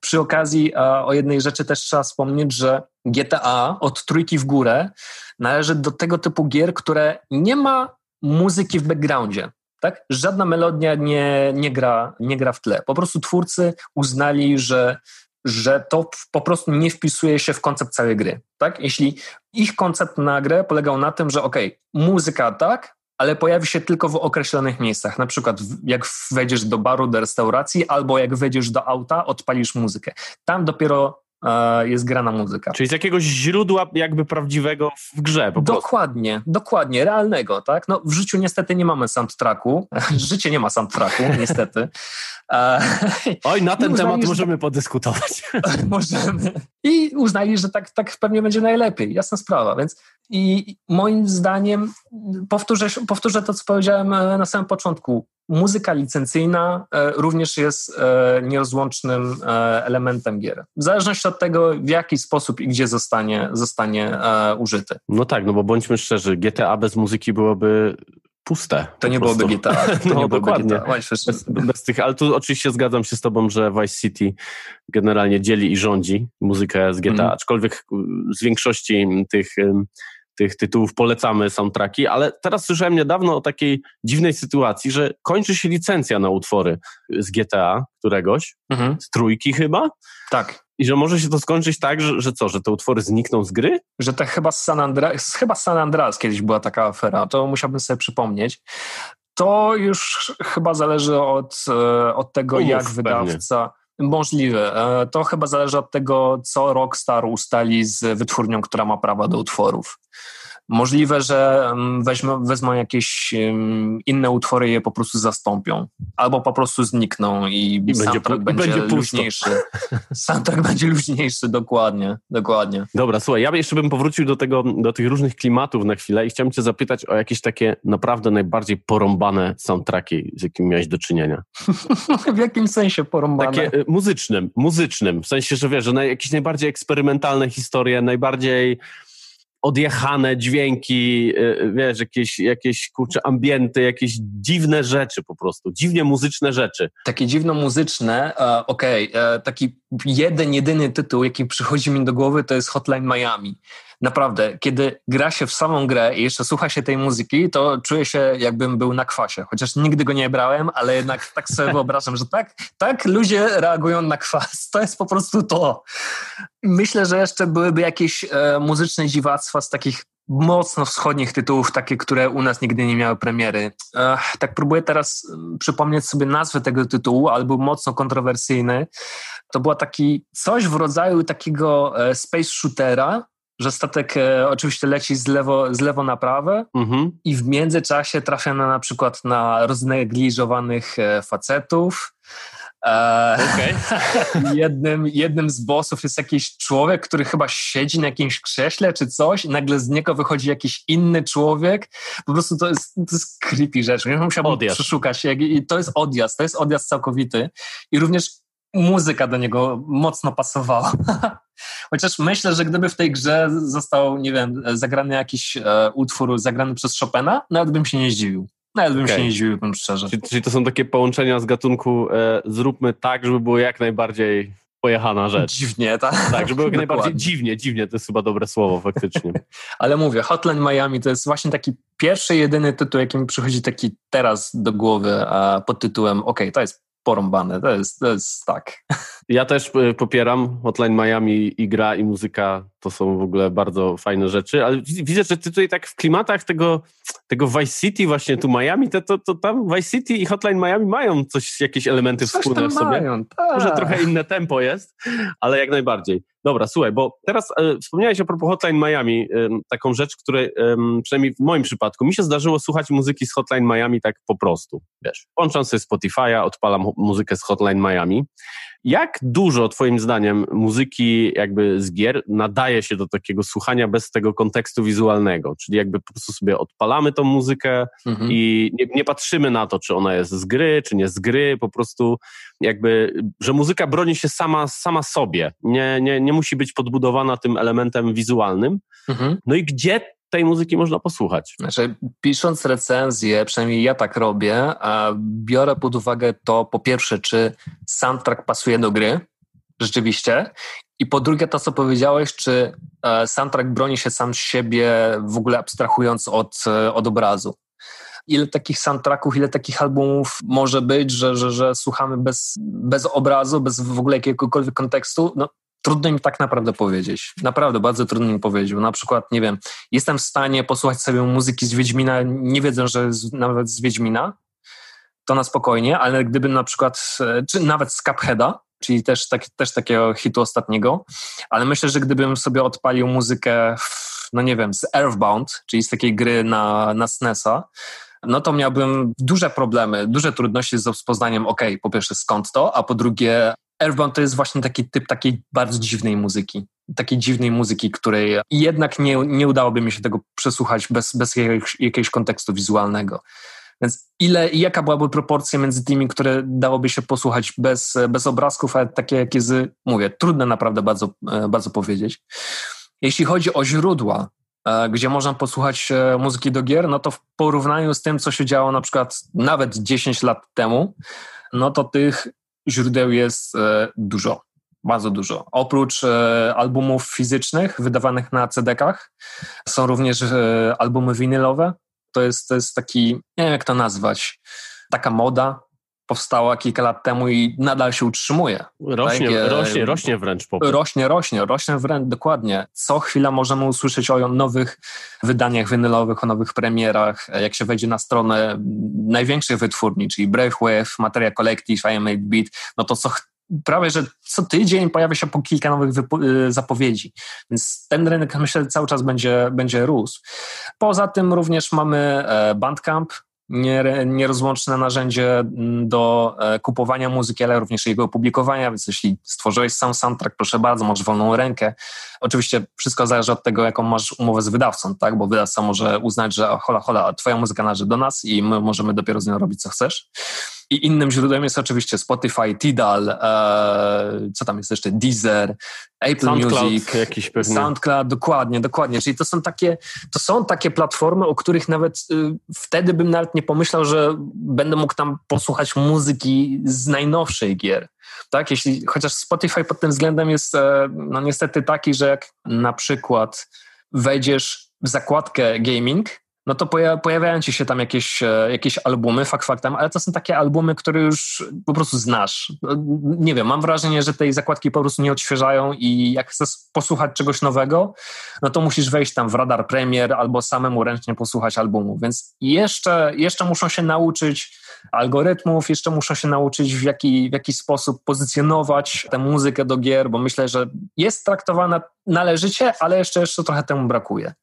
Przy okazji e, o jednej rzeczy też trzeba wspomnieć, że GTA od trójki w górę należy do tego typu gier, które nie ma muzyki w backgroundzie. Tak? Żadna melodia nie, nie, gra, nie gra w tle. Po prostu twórcy uznali, że, że to po prostu nie wpisuje się w koncept całej gry. Tak? Jeśli ich koncept na grę polegał na tym, że ok, muzyka tak, ale pojawi się tylko w określonych miejscach. Na przykład jak wejdziesz do baru, do restauracji, albo jak wejdziesz do auta, odpalisz muzykę. Tam dopiero jest grana muzyka. Czyli z jakiegoś źródła jakby prawdziwego w grze po Dokładnie, prostu. dokładnie, realnego, tak? No w życiu niestety nie mamy soundtracku. (laughs) Życie nie ma soundtracku, niestety. E, (laughs) Oj, na ten temat możemy tak, podyskutować. (laughs) możemy. I uznali, że tak, tak pewnie będzie najlepiej. Jasna sprawa, więc i moim zdaniem, powtórzę, powtórzę to, co powiedziałem e, na samym początku, muzyka licencyjna e, również jest e, nierozłącznym elementem gier. W zależności od tego, w jaki sposób i gdzie zostanie, zostanie użyty. No tak, no bo bądźmy szczerzy, GTA bez muzyki byłoby puste. To nie byłoby GTA. (laughs) To no nie dokładnie. Bez, bez, tych, ale tu oczywiście zgadzam się z tobą, że Vice City generalnie dzieli i rządzi muzykę z GTA, mm. aczkolwiek z większości tych tych tytułów polecamy soundtracki, ale teraz słyszałem niedawno o takiej dziwnej sytuacji, że kończy się licencja na utwory z GTA któregoś, mhm. z trójki chyba. Tak. I że może się to skończyć tak, że, że co, że te utwory znikną z gry? Że to chyba z San Andreas, chyba San Andreas kiedyś była taka afera, to musiałbym sobie przypomnieć. To już chyba zależy od, e, od tego, Umów, jak wydawca... Pewnie. Możliwe. E, to chyba zależy od tego, co Rockstar ustali z wytwórnią, która ma prawa do utworów. Możliwe, że weźmą, wezmą jakieś inne utwory i je po prostu zastąpią. Albo po prostu znikną i, I soundtrack będzie, będzie, będzie luźniejszy. (laughs) soundtrack będzie luźniejszy, dokładnie, dokładnie. Dobra, słuchaj, ja jeszcze bym powrócił do, tego, do tych różnych klimatów na chwilę i chciałem cię zapytać o jakieś takie naprawdę najbardziej porąbane soundtracki, z jakimi miałeś do czynienia. (laughs) w jakim sensie porąbane? Takie y, muzycznym, muzycznym. W sensie, że wiesz, że jakieś najbardziej eksperymentalne historie, najbardziej odjechane dźwięki, y, wiesz, jakieś, jakieś kurcze ambienty, jakieś dziwne rzeczy po prostu, dziwnie muzyczne rzeczy. Takie dziwno muzyczne, uh, okej, okay. uh, taki jeden, jedyny tytuł, jaki przychodzi mi do głowy, to jest Hotline Miami naprawdę, kiedy gra się w samą grę i jeszcze słucha się tej muzyki, to czuję się jakbym był na kwasie. Chociaż nigdy go nie brałem, ale jednak tak sobie (laughs) wyobrażam, że tak, tak ludzie reagują na kwas. To jest po prostu to. Myślę, że jeszcze byłyby jakieś e, muzyczne dziwactwa z takich mocno wschodnich tytułów, takie, które u nas nigdy nie miały premiery. Ech, tak próbuję teraz mm, przypomnieć sobie nazwę tego tytułu, ale był mocno kontrowersyjny. To była taki coś w rodzaju takiego e, space shootera, że statek e, oczywiście leci z lewo, z lewo na prawo mhm. i w międzyczasie trafia na, na przykład na roznegliżowanych e, facetów. E, okay. (laughs) jednym, jednym z bossów jest jakiś człowiek, który chyba siedzi na jakimś krześle czy coś i nagle z niego wychodzi jakiś inny człowiek. Po prostu to jest, to jest creepy rzecz. Ja musiałbym odjazd. przeszukać. I to jest odjazd, to jest odjazd całkowity. I również muzyka do niego mocno pasowała. (laughs) Chociaż myślę, że gdyby w tej grze został, nie wiem, zagrany jakiś e, utwór zagrany przez Chopina, nawet bym się nie zdziwił. Nawet bym okay. się nie zdziwił, bym szczerze. Czyli, czyli, to są takie połączenia z gatunku e, zróbmy tak, żeby było jak najbardziej pojechana rzecz. Dziwnie, tak? Tak, żeby było jak najbardziej dziwnie, dziwnie, to jest chyba dobre słowo faktycznie. (laughs) Ale mówię, Hotline Miami to jest właśnie taki pierwszy, jedyny tytuł, jaki mi przychodzi taki teraz do głowy a pod tytułem, ok, to jest porąbane. To jest, to jest tak. Ja też e, popieram Hotline Miami i gra i muzyka to są w ogóle bardzo fajne rzeczy, ale widzę, że ty tutaj tak w klimatach tego, tego Vice City właśnie tu Miami, to, to, to tam Vice City i Hotline Miami mają coś, jakieś elementy coś wspólne w sobie. Mają, tak. Może trochę inne tempo jest, ale jak najbardziej. Dobra, słuchaj, bo teraz e, wspomniałeś o propos Hotline Miami, e, taką rzecz, której e, przynajmniej w moim przypadku mi się zdarzyło słuchać muzyki z Hotline Miami tak po prostu, wiesz, włączam sobie Spotify'a, odpalam muzykę z Hotline Miami jak dużo, Twoim zdaniem, muzyki jakby z gier nadaje się do takiego słuchania bez tego kontekstu wizualnego? Czyli jakby po prostu sobie odpalamy tą muzykę mhm. i nie, nie, patrzymy na to, czy ona jest z gry, czy nie z gry, po prostu jakby, że muzyka broni się sama, sama sobie. Nie, nie, nie musi być podbudowana tym elementem wizualnym. Mhm. No i gdzie tej muzyki można posłuchać. Znaczy, pisząc recenzję, przynajmniej ja tak robię, biorę pod uwagę to po pierwsze, czy soundtrack pasuje do gry, rzeczywiście, i po drugie to, co powiedziałeś, czy e, soundtrack broni się sam z siebie, w ogóle abstrahując od, e, od obrazu. Ile takich soundtracków, ile takich albumów może być, że, że, że słuchamy bez, bez obrazu, bez w ogóle jakiegokolwiek kontekstu? No, Trudno mi tak naprawdę powiedzieć. Naprawdę bardzo trudno mi powiedzieć. Na przykład, nie wiem, jestem w stanie posłuchać sobie muzyki z Wiedźmina, nie wiedząc, że z, nawet z Wiedźmina, to na spokojnie, ale gdybym na przykład, e, czy nawet z Cupheada, czyli też, tak, też takiego hitu ostatniego, ale myślę, że gdybym sobie odpalił muzykę, no nie wiem, z Earthbound, czyli z takiej gry na, na SNESa, no to miałbym duże problemy, duże trudności z rozpoznaniem, ok, po pierwsze skąd to, a po drugie Earthbound to jest właśnie taki typ takiej bardzo dziwnej muzyki. Takiej dziwnej muzyki, której jednak nie, nie udałoby mi się tego przesłuchać bez, bez jakiegoś, jakiegoś kontekstu wizualnego. Więc ile i jaka byłaby proporcja między tymi, które dałoby się posłuchać bez, bez obrazków, a takie jakie z, mówię, trudne naprawdę bardzo, e, bardzo powiedzieć. Jeśli chodzi o źródła, e, gdzie można posłuchać e, muzyki do gier, no to w porównaniu z tym, co się działo na przykład nawet 10 lat temu, no to tych źródeł jest e, dużo, bardzo dużo. Oprócz e, albumów fizycznych wydawanych na CD-kach są również e, albumy winylowe. To jest, to jest taki, nie wiem jak to nazwać, taka moda, powstała kilka lat temu i nadal się utrzymuje. Rośnie, tak? rośnie, rośnie wręcz popyt. Rośnie, rośnie, rośnie wręcz, dokładnie. Co chwila możemy usłyszeć o nowych wydaniach winylowych, o nowych premierach. Jak się wejdzie na stronę największych wytwórni, czyli Wave, Materia Collective, I Am Beat, no to co prawie, że co tydzień pojawia się po kilka nowych y, zapowiedzi. Więc ten rynek myślę cały czas będzie, będzie rósł. Poza tym również mamy e, Bandcamp, nierozłączne narzędzie mm, do e, kupowania muzyki, ale również jego opublikowania, więc jeśli stworzyłeś sam soundtrack, proszę bardzo, masz wolną rękę. Oczywiście wszystko zależy od tego, jaką masz umowę z wydawcą, tak? bo wydawca może uznać, że hola, hola, twoja muzyka należy do nas i my możemy dopiero z nią robić, co chcesz. I innym źródłem jest oczywiście Spotify, Tidal, e, co tam jest jeszcze, Deezer, Apple SoundCloud Music, jakiś pewnie. SoundCloud, dokładnie, dokładnie. Czyli to są takie, to są takie platformy, o których nawet y, wtedy bym nawet nie pomyślał, że będę mógł tam posłuchać muzyki z najnowszej gier. Tak, jeśli, chociaż Spotify pod tym względem jest e, no niestety taki, że jak na przykład wejdziesz w zakładkę gaming, no to pojawiają ci się tam jakieś, e, jakieś albumy, fakt faktem, ale to są takie albumy, które już po prostu znasz. No, nie wiem, mam wrażenie, że tej zakładki po prostu nie odświeżają i jak chcesz posłuchać czegoś nowego, no to musisz wejść tam w radar premier albo samemu ręcznie posłuchać albumu, więc jeszcze, jeszcze muszą się nauczyć algorytmów, jeszcze muszą się nauczyć w jaki, w jaki sposób pozycjonować tę muzykę do gier, bo myślę, że jest traktowana należycie, ale jeszcze, jeszcze trochę temu brakuje.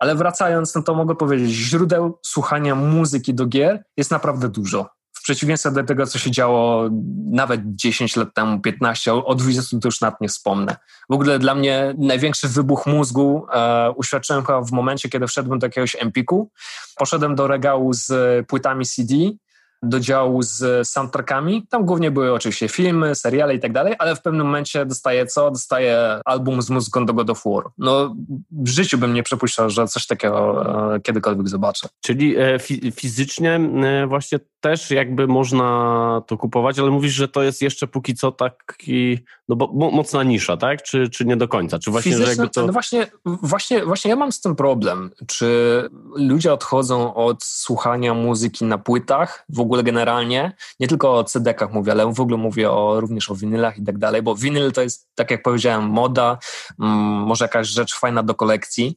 Ale wracając, no to mogę powiedzieć, źródeł słuchania muzyki do gier jest naprawdę dużo. W przeciwieństwie do tego, co się działo nawet 10 lat temu, 15, o 20 to już nawet nie wspomnę. W ogóle dla mnie największy wybuch mózgu e, uświadczyłem chyba w momencie, kiedy wszedłem do jakiegoś Empiku. Poszedłem do regału z płytami CD do działu z soundtrackami. Tam głównie były oczywiście filmy, seriale i tak dalej, ale w pewnym momencie dostaję co? Dostaję album z muzyką do God of War. No w życiu bym nie przypuszczał, że coś takiego e, kiedykolwiek zobaczę. Czyli e, fizycznie e, właśnie też jakby można to kupować, ale mówisz, że to jest jeszcze póki co taki no bo, mocna nisza, tak? Czy, czy nie do końca? Czy właśnie, że jakby to... No właśnie, właśnie, właśnie ja mam z tym problem. Czy ludzie odchodzą od słuchania muzyki na płytach, w ogóle generalnie, nie tylko o CD-kach mówię, ale w ogóle mówię o, również o winylach i tak dalej, bo winyl to jest, tak jak powiedziałem, moda, mm, może jakaś rzecz fajna do kolekcji,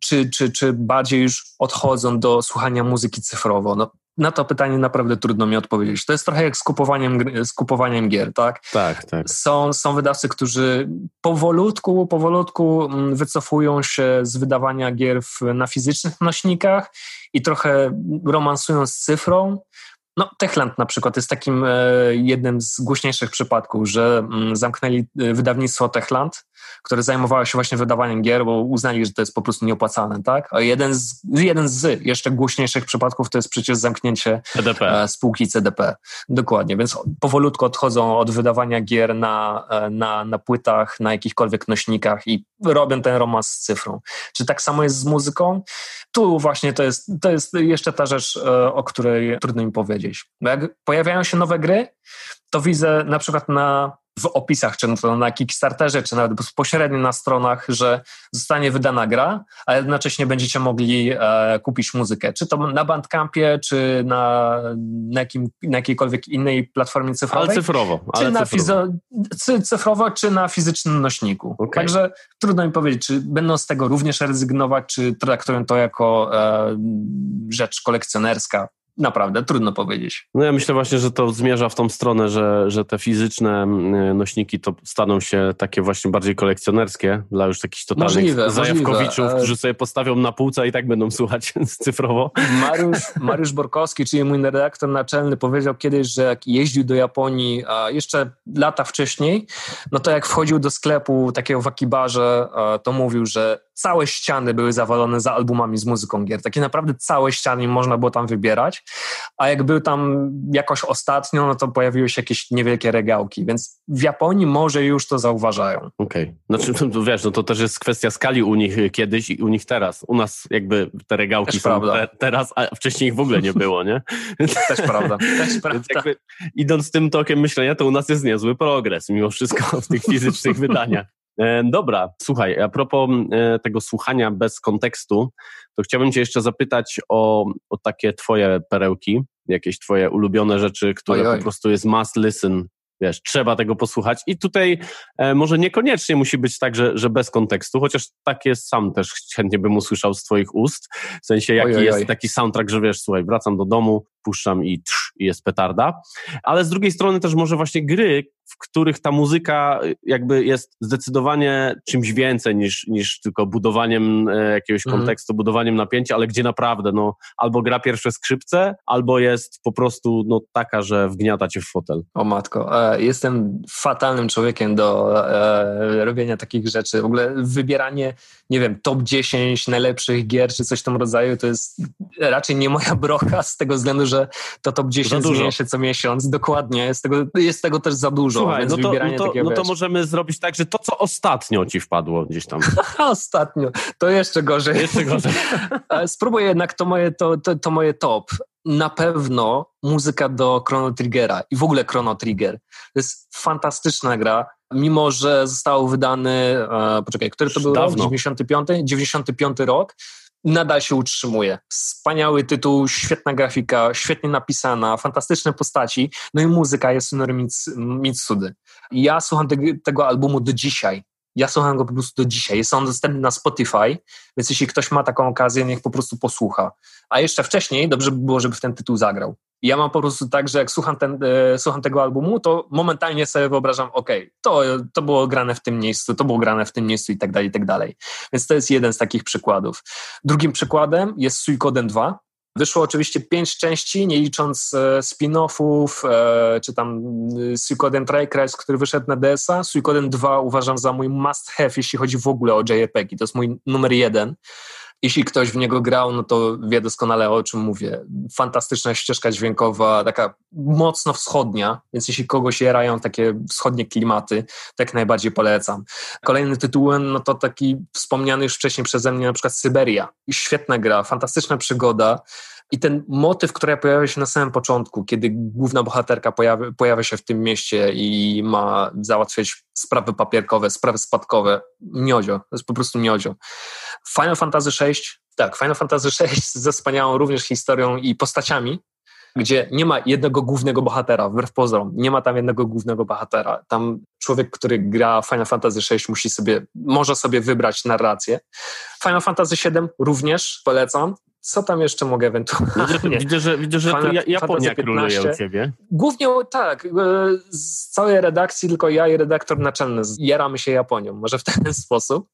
czy, czy, czy bardziej już odchodzą do słuchania muzyki cyfrowo. No, na to pytanie naprawdę trudno mi odpowiedzieć. To jest trochę jak z kupowaniem, z kupowaniem gier, tak? Tak, tak. Są, są wydawcy, którzy powolutku, powolutku mm, wycofują się z wydawania gier w, na fizycznych nośnikach i trochę romansują z cyfrą. No, Techland na przykład jest takim e, jednym z głośniejszych przypadków, że mm, zamknęli e, wydawnictwo Techland, które zajmowało się właśnie wydawaniem gier, bo uznali, że to jest po prostu nieopłacalne, tak? A jeden z, jeden z jeszcze głośniejszych przypadków to jest przecież zamknięcie CDP. E, spółki CDP. Dokładnie, więc powolutku odchodzą od wydawania gier na, na, na płytach, na jakichkolwiek nośnikach i robią ten romans z cyfrą. Czy tak samo jest z muzyką? Tu właśnie to jest, to jest jeszcze ta rzecz, o której trudno mi powiedzieć. Bo jak pojawiają się nowe gry, to widzę na przykład na w opisach, czy na Kickstarterze, czy nawet bezpośrednio na stronach, że zostanie wydana gra, a jednocześnie będziecie mogli e, kupić muzykę. Czy to na Bandcampie, czy na, na, jakim, na jakiejkolwiek innej platformie cyfrowej. Ale cyfrowo. Ale czy na cyfrowo. Fizo, cyfrowo, czy na fizycznym nośniku. Okay. Także trudno mi powiedzieć, czy będą z tego również rezygnować, czy traktują to jako e, rzecz kolekcjonerska naprawdę trudno powiedzieć. No ja myślę właśnie, że to zmierza w tą stronę, że, że te fizyczne nośniki to staną się takie właśnie bardziej kolekcjonerskie dla już takich totalnych możliwe, zajawkowiczów, możliwe. którzy sobie postawią na półce i tak będą słuchać (laughs) cyfrowo. Mariusz, Mariusz Borkowski, czyli mój redaktor naczelny, powiedział kiedyś, że jak jeździł do Japonii, a jeszcze lata wcześniej, no to jak wchodził do sklepu takiego w Akibarze, to mówił, że całe ściany były zawalone za albumami z muzyką gier. Takie naprawdę całe ściany można było tam wybierać. A jak był tam jakoś ostatnio, no to pojawiły się jakieś niewielkie regałki, więc w Japonii może już to zauważają. Okej. Okay. Znaczy, to, (laughs) wiesz, no to też jest kwestia skali u nich kiedyś i u nich teraz. U nas jakby te regałki też są te, teraz, a wcześniej ich w ogóle nie było, nie? (laughs) Też prawda. (laughs) Też prawda. Jakby, idąc tym tokiem myślenia, to u nas jest niezły progres mimo wszystko w tych fizycznych wydaniach. E, dobra, słuchaj, a propos e, tego słuchania bez kontekstu, to chciałbym Cię jeszcze zapytać o, o takie Twoje perełki, jakieś Twoje ulubione rzeczy, które oj, oj. po prostu jest must listen wiesz, trzeba tego posłuchać. I tutaj e, może niekoniecznie musi być tak, że, że bez kontekstu, chociaż tak jest sam też chętnie bym usłyszał z Twoich ust. W sensie, jaki oj, jest taki soundtrack, że wiesz, słuchaj, wracam do domu, puszczam i, trz, i jest petarda. Ale z drugiej strony też może właśnie gry, w których ta muzyka y, jakby jest zdecydowanie czymś więcej niż, niż tylko budowaniem e, jakiegoś mhm. kontekstu, budowaniem napięcia, ale gdzie naprawdę no, albo gra pierwsze skrzypce, albo jest po prostu no, taka, że wgniata cię w fotel. O matko, e, jestem fatalnym człowiekiem do e, robienia takich rzeczy. W ogóle wybieranie, nie wiem, top 10 najlepszych gier czy coś w tym rodzaju, to jest raczej nie moja brocha z tego względu, że to top 10 zmienia się co miesiąc. Dokładnie, jest tego, jest tego też za dużo. Słuchaj, no to, no, to, no to możemy zrobić tak, że to, co ostatnio ci wpadło gdzieś tam. (laughs) ostatnio, to jeszcze gorzej. Jeszcze gorzej. (laughs) Spróbuję jednak to moje, to, to, to moje top na pewno muzyka do Chrono Triggera i w ogóle Chrono Trigger. To jest fantastyczna gra, mimo że został wydany, e, poczekaj, który to był Dawno. rok? 95? 95 rok nadal się utrzymuje. Wspaniały tytuł, świetna grafika, świetnie napisana, fantastyczne postaci, no i muzyka jest Sonory Mitsudy. Ja słucham te, tego albumu do dzisiaj. Ja słucham go po prostu do dzisiaj. Jest on dostępny na Spotify, więc jeśli ktoś ma taką okazję, niech po prostu posłucha. A jeszcze wcześniej dobrze by było, żeby w ten tytuł zagrał. Ja mam po prostu tak, że jak słucham, ten, e, słucham tego albumu, to momentalnie sobie wyobrażam, ok, to, to było grane w tym miejscu, to było grane w tym miejscu i tak dalej, i tak dalej. Więc to jest jeden z takich przykładów. Drugim przykładem jest Suikoden 2. Wyszło oczywiście pięć części, nie licząc e, spin-offów, e, czy tam Suikoden Tricrest, który wyszedł na DS-a. Suikoden 2 uważam za mój must have, jeśli chodzi w ogóle o JRPG. To jest mój numer jeden jeśli ktoś w niego grał, no to wie doskonale o czym mówię. Fantastyczna ścieżka dźwiękowa, taka mocno wschodnia, więc jeśli kogoś jarają takie wschodnie klimaty, to jak najbardziej polecam. Kolejny tytułem, no to taki wspomniany już wcześniej przeze mnie na przykład Syberia. Świetna gra, fantastyczna przygoda, i ten motyw, który pojawia się na samym początku, kiedy główna bohaterka pojawia, pojawia się w tym mieście i ma załatwiać sprawy papierkowe, sprawy spadkowe, miodzio, to jest po prostu miodzio. Final Fantasy VI, tak, Final Fantasy VI ze wspaniałą również historią i postaciami, gdzie nie ma jednego głównego bohatera, wbrew pozorom, nie ma tam jednego głównego bohatera. Tam człowiek, który gra Final Fantasy VI musi sobie, może sobie wybrać narrację. Final Fantasy VII również polecam. Co tam jeszcze mogę ewentualnie? Widzę, widzę że, widzę, że Fan, Japonia króluje u ciebie. Głównie tak, e, z całej redakcji tylko ja i redaktor naczelny jaramy się Japonią, może w ten (laughs) sposób.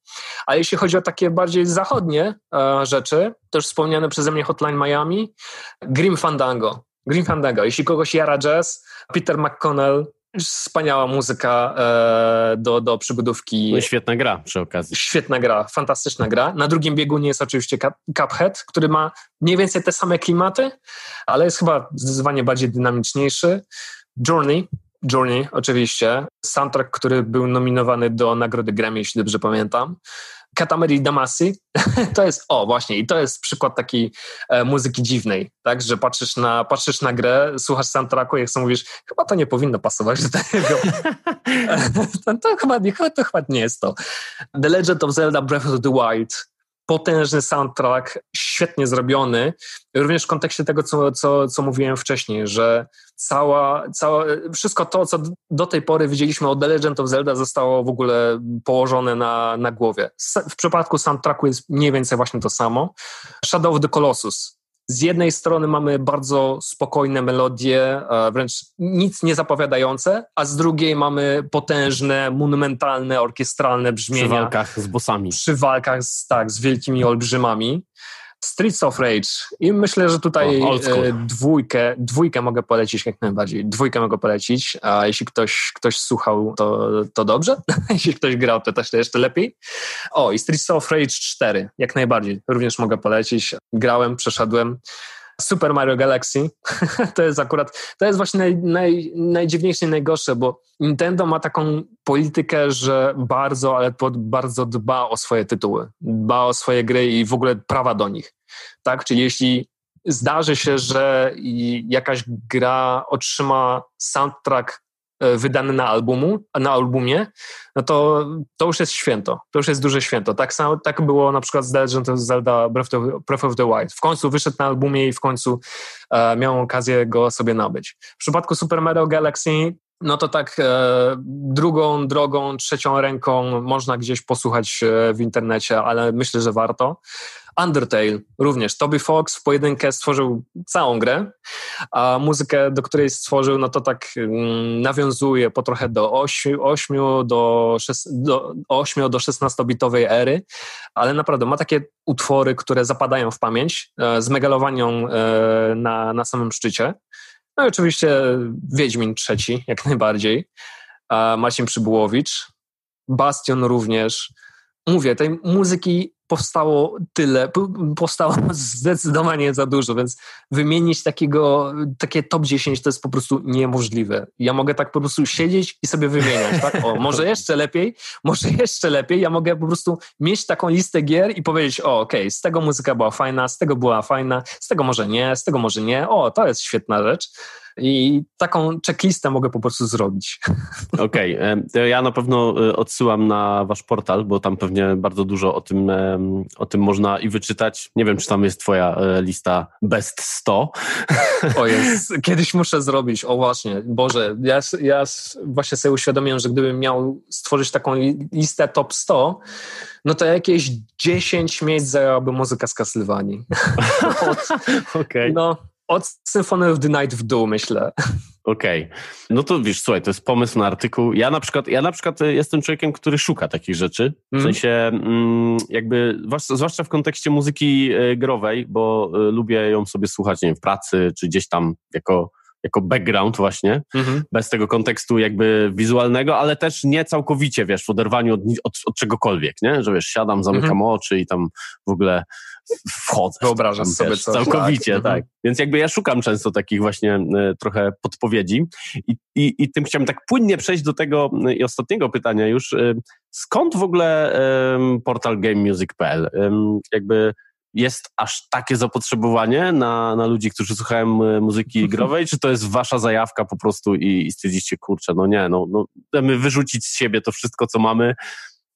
A jeśli chodzi o takie bardziej zachodnie e, rzeczy, to już wspomniane przeze mnie Hotline Miami, Grim Fandango. Grim Fandango. Jeśli kogoś jara jazz, Peter McConnell, Wspaniała muzyka e, do, do przygodówki. No świetna gra przy okazji. Świetna gra, fantastyczna gra. Na drugim biegunie jest oczywiście Cuphead, który ma mniej więcej te same klimaty, ale jest chyba zdecydowanie bardziej dynamiczniejszy. Journey, Journey oczywiście, soundtrack, który był nominowany do nagrody Grammy, jeśli dobrze pamiętam. Katamari Damacy, (laughs) to jest, o właśnie, i to jest przykład takiej e, muzyki dziwnej, tak, że patrzysz na, patrzysz na grę, słuchasz soundtracku i jak sobie mówisz, chyba to nie powinno pasować do tego. (laughs) (laughs) to, to, chyba, to chyba nie jest to. The Legend of Zelda Breath of the Wild, potężny soundtrack, świetnie zrobiony, również w kontekście tego, co, co, co mówiłem wcześniej, że cała, cała, wszystko to, co do tej pory widzieliśmy od The Legend of Zelda zostało w ogóle położone na, na głowie. W przypadku soundtracku jest mniej więcej właśnie to samo. Shadow of the Colossus, z jednej strony mamy bardzo spokojne melodie, e, wręcz nic nie zapowiadające, a z drugiej mamy potężne, monumentalne, orkiestralne brzmienia. Przy walkach z bossami. Przy walkach z, tak, z wielkimi olbrzymami. Streets of Rage. I myślę, że tutaj o, e, dwójkę, dwójkę mogę polecić jak najbardziej. Dwójkę mogę polecić, a jeśli ktoś, ktoś słuchał, to, to dobrze. (laughs) jeśli ktoś grał, to też to jeszcze lepiej. O, i Streets of Rage 4, jak najbardziej. Również mogę polecić. Grałem, przeszedłem. Super Mario Galaxy. (laughs) to jest akurat, to jest właśnie naj, naj, najdziwniejsze i najgorsze, bo Nintendo ma taką politykę, że bardzo, ale bardzo dba o swoje tytuły, dba o swoje gry i w ogóle prawa do nich. Tak? Czyli jeśli zdarzy się, że jakaś gra otrzyma soundtrack wydany na, albumu, na albumie, no to, to już jest święto. To już jest duże święto. Tak, samo, tak było na przykład z The Legend of Zelda Breath of, the Wild. W końcu wyszedł na albumie i w końcu e, miał okazję go sobie nabyć. W przypadku Super Mario Galaxy no to tak e, drugą drogą, trzecią ręką można gdzieś posłuchać e, w internecie, ale myślę, że warto. Undertale również. Toby Fox w pojedynkę stworzył całą grę, a muzykę, do której stworzył, no to tak mm, nawiązuje po trochę do 8, 8 do, 6, do, 8 do 16-bitowej ery, ale naprawdę ma takie utwory, które zapadają w pamięć e, z megalowanią e, na, na samym szczycie. No i oczywiście Wiedźmin trzeci, jak najbardziej. Marcin Przybułowicz. Bastion również. Mówię, tej muzyki powstało tyle, powstało zdecydowanie za dużo, więc wymienić takiego, takie top 10 to jest po prostu niemożliwe. Ja mogę tak po prostu siedzieć i sobie wymieniać, tak? O, może jeszcze lepiej, może jeszcze lepiej. Ja mogę po prostu mieć taką listę gier i powiedzieć, o, okej, okay, z tego muzyka była fajna, z tego była fajna, z tego może nie, z tego może nie, o, to jest świetna rzecz. I taką checklistę mogę po prostu zrobić. (laughs) Okej, okay. ja na pewno e, odsyłam na wasz portal, bo tam pewnie bardzo dużo o tym, o tym można i wyczytać. Nie wiem, czy tam jest twoja e, lista best 100. O (laughs) jest, kiedyś muszę zrobić, o właśnie, Boże, ja, ja właśnie sobie uświadomiłem, że gdybym miał stworzyć taką listę top 100, no to jakieś 10 miejsc zajęłaby muzyka z Castlevanii. (laughs) Okej. Okay. No, od Symphony of the Night w dół, myślę. Okej. Okay. No to wiesz, słuchaj, to jest pomysł na artykuł. Ja na przykład, ja na przykład jestem człowiekiem, który szuka takich rzeczy. W mm. sensie mm, jakby, zwłaszcza w kontekście muzyki e, growej, bo e, lubię ją sobie słuchać, nie wiem, w pracy, czy gdzieś tam jako jako background właśnie, mhm. bez tego kontekstu jakby wizualnego, ale też nie całkowicie, wiesz, w oderwaniu od, od, od czegokolwiek, nie? Że wiesz, siadam, zamykam mhm. oczy i tam w ogóle wchodzę. Wyobrażam sobie wiesz, coś. Całkowicie, tak. tak. Więc jakby ja szukam często takich właśnie e, trochę podpowiedzi i, i, i tym chciałem tak płynnie przejść do tego e, i ostatniego pytania już. E, skąd w ogóle portal gamemusic.pl? Jakby jest aż takie zapotrzebowanie na, na ludzi, którzy słuchają muzyki (laughs) growej, czy to jest wasza zajawka po prostu i, i stwierdzicie, kurczę, no nie, no, no chcemy wyrzucić z siebie to wszystko, co mamy,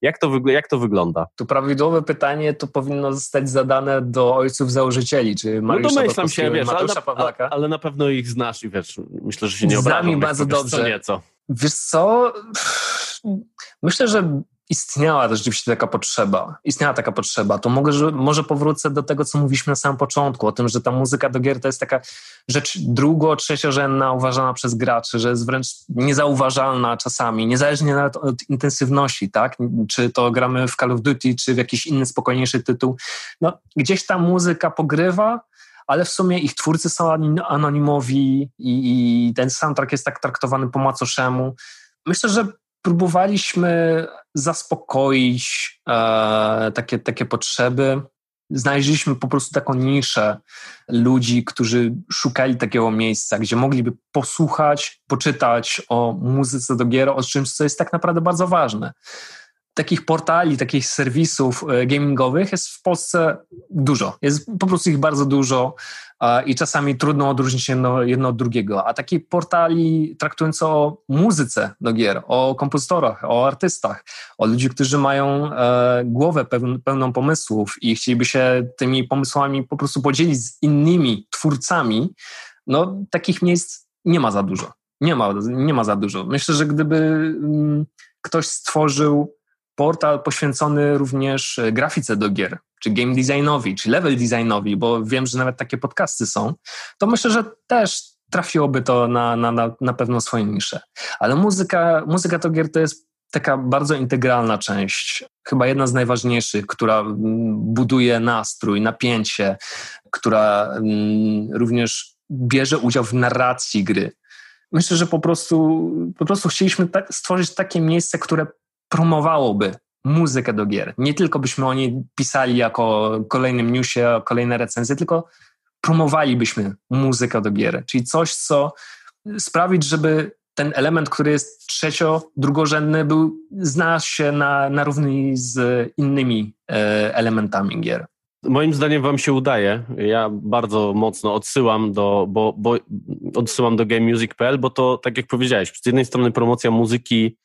jak to, jak to wygląda? Tu prawidłowe pytanie to powinno zostać zadane do ojców założycieli, czy Mariusza no domyślam się, wiesz, ale na, ale na, pewno ich znasz i wiesz, myślę, że się nie obrażą. Znamy bardzo dobrze. Co nieco. Wiesz co, myślę, że istniała rzeczywiście taka potrzeba. Istniała taka potrzeba. To mogę, że, może powrócę do tego, co mówiliśmy na samym początku, o tym, że ta muzyka do gier to jest taka rzecz drugo-, trzeciorzędna, uważana przez graczy, że jest wręcz niezauważalna czasami, niezależnie nawet od intensywności, tak? Czy to gramy w Call of Duty, czy w jakiś inny, spokojniejszy tytuł. No, gdzieś ta muzyka pogrywa, ale w sumie ich twórcy są anonimowi i, i ten soundtrack jest tak traktowany po macoszemu. Myślę, że próbowaliśmy zaspokoić e, takie, takie potrzeby. Znaleźliśmy po prostu taką niszę ludzi, którzy szukali takiego miejsca, gdzie mogliby posłuchać, poczytać o muzyce do gier, o czymś, co jest tak naprawdę bardzo ważne takich portali, takich serwisów e, gamingowych jest w Polsce dużo. Jest po prostu ich bardzo dużo i czasami trudno odróżnić jedno, jedno od drugiego. A takich portali traktujące o muzyce do gier, o kompozytorach, o artystach, o ludzi, którzy mają e, głowę pełną pomysłów i chcieliby się tymi pomysłami po prostu podzielić z innymi twórcami, no takich miejsc nie ma za dużo. Nie ma, nie ma za dużo. Myślę, że gdyby mm, ktoś stworzył portal poświęcony również e, grafice do gier, czy game designowi, czy level designowi, bo wiem, że nawet takie podcasty są, to myślę, że też trafiłoby to na, na, na, pewno swoją niszę. Ale muzyka, muzyka do gier to jest taka bardzo integralna część, chyba jedna z najważniejszych, która buduje nastrój, napięcie, która również bierze udział w narracji gry. Myślę, że po prostu, po prostu chcieliśmy tak, stworzyć takie miejsce, które promowałoby muzykę do gier. Nie tylko byśmy o niej pisali jako kolejnym newsie, kolejne recenzje, tylko promowalibyśmy muzykę do gier, czyli coś, co sprawić, żeby ten element, który jest trzecio, drugorzędny, był, znalazł się na, na równi z innymi e, elementami gier. Moim zdaniem wam się udaje. Ja bardzo mocno odsyłam do, bo, bo odsyłam do gamemusic.pl, bo to, tak jak powiedziałeś, z jednej strony promocja muzyki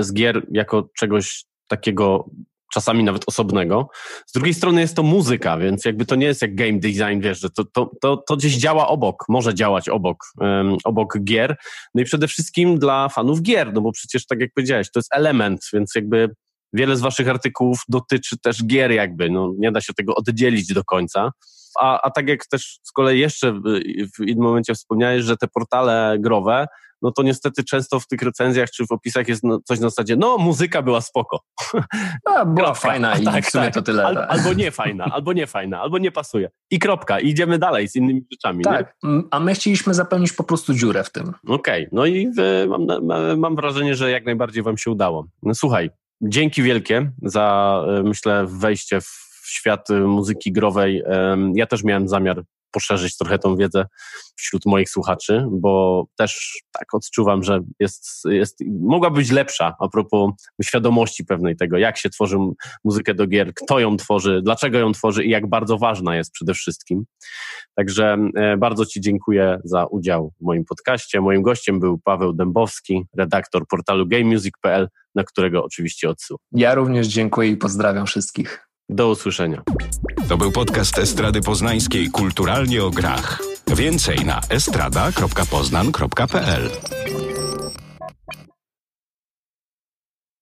z gier jako czegoś takiego czasami nawet osobnego. Z drugiej strony jest to muzyka, więc jakby to nie jest jak game design, wiesz, że to, to, to, to gdzieś działa obok, może działać obok, um, obok gier. No i przede wszystkim dla fanów gier, no bo przecież tak jak powiedziałeś, to jest element, więc jakby wiele z waszych artykułów dotyczy też gier jakby, no nie da się tego oddzielić do końca. A, a tak jak też z kolei jeszcze w, innym momencie wspomniałeś, że te portale growe no to niestety często w tych recenzjach czy w opisach jest no, coś na zasadzie, no muzyka była spoko. (laughs) A, była fajna i (laughs) tak, w sumie tak. to tyle. Al, tak. albo nie fajna, albo nie fajna, albo nie pasuje. I kropka. I idziemy dalej z innymi rzeczami. Tak, nie? a my chcieliśmy zapełnić po prostu dziurę w tym. Okej, okay. no i y, mam, mam wrażenie, że jak najbardziej wam się udało. No słuchaj, dzięki wielkie za, y, myślę, wejście w świat y, muzyki growej. Ja też miałem zamiar poszerzyć trochę tą wiedzę wśród moich słuchaczy, bo też tak odczuwam, że jest, jest, mogła być lepsza a propos świadomości pewnej tego, jak się tworzy muzykę do gier, kto ją tworzy, dlaczego ją tworzy i jak bardzo ważna jest przede wszystkim. Także e, bardzo Ci dziękuję za udział w moim podcaście. Moim gościem był Paweł Dębowski, redaktor portalu gamemusic.pl, na którego oczywiście odsyłam. Ja również dziękuję i pozdrawiam wszystkich. Do usłyszenia. To był podcast Estrady Poznańskiej Kulturalnie o grach. Więcej na estrada.poznan.pl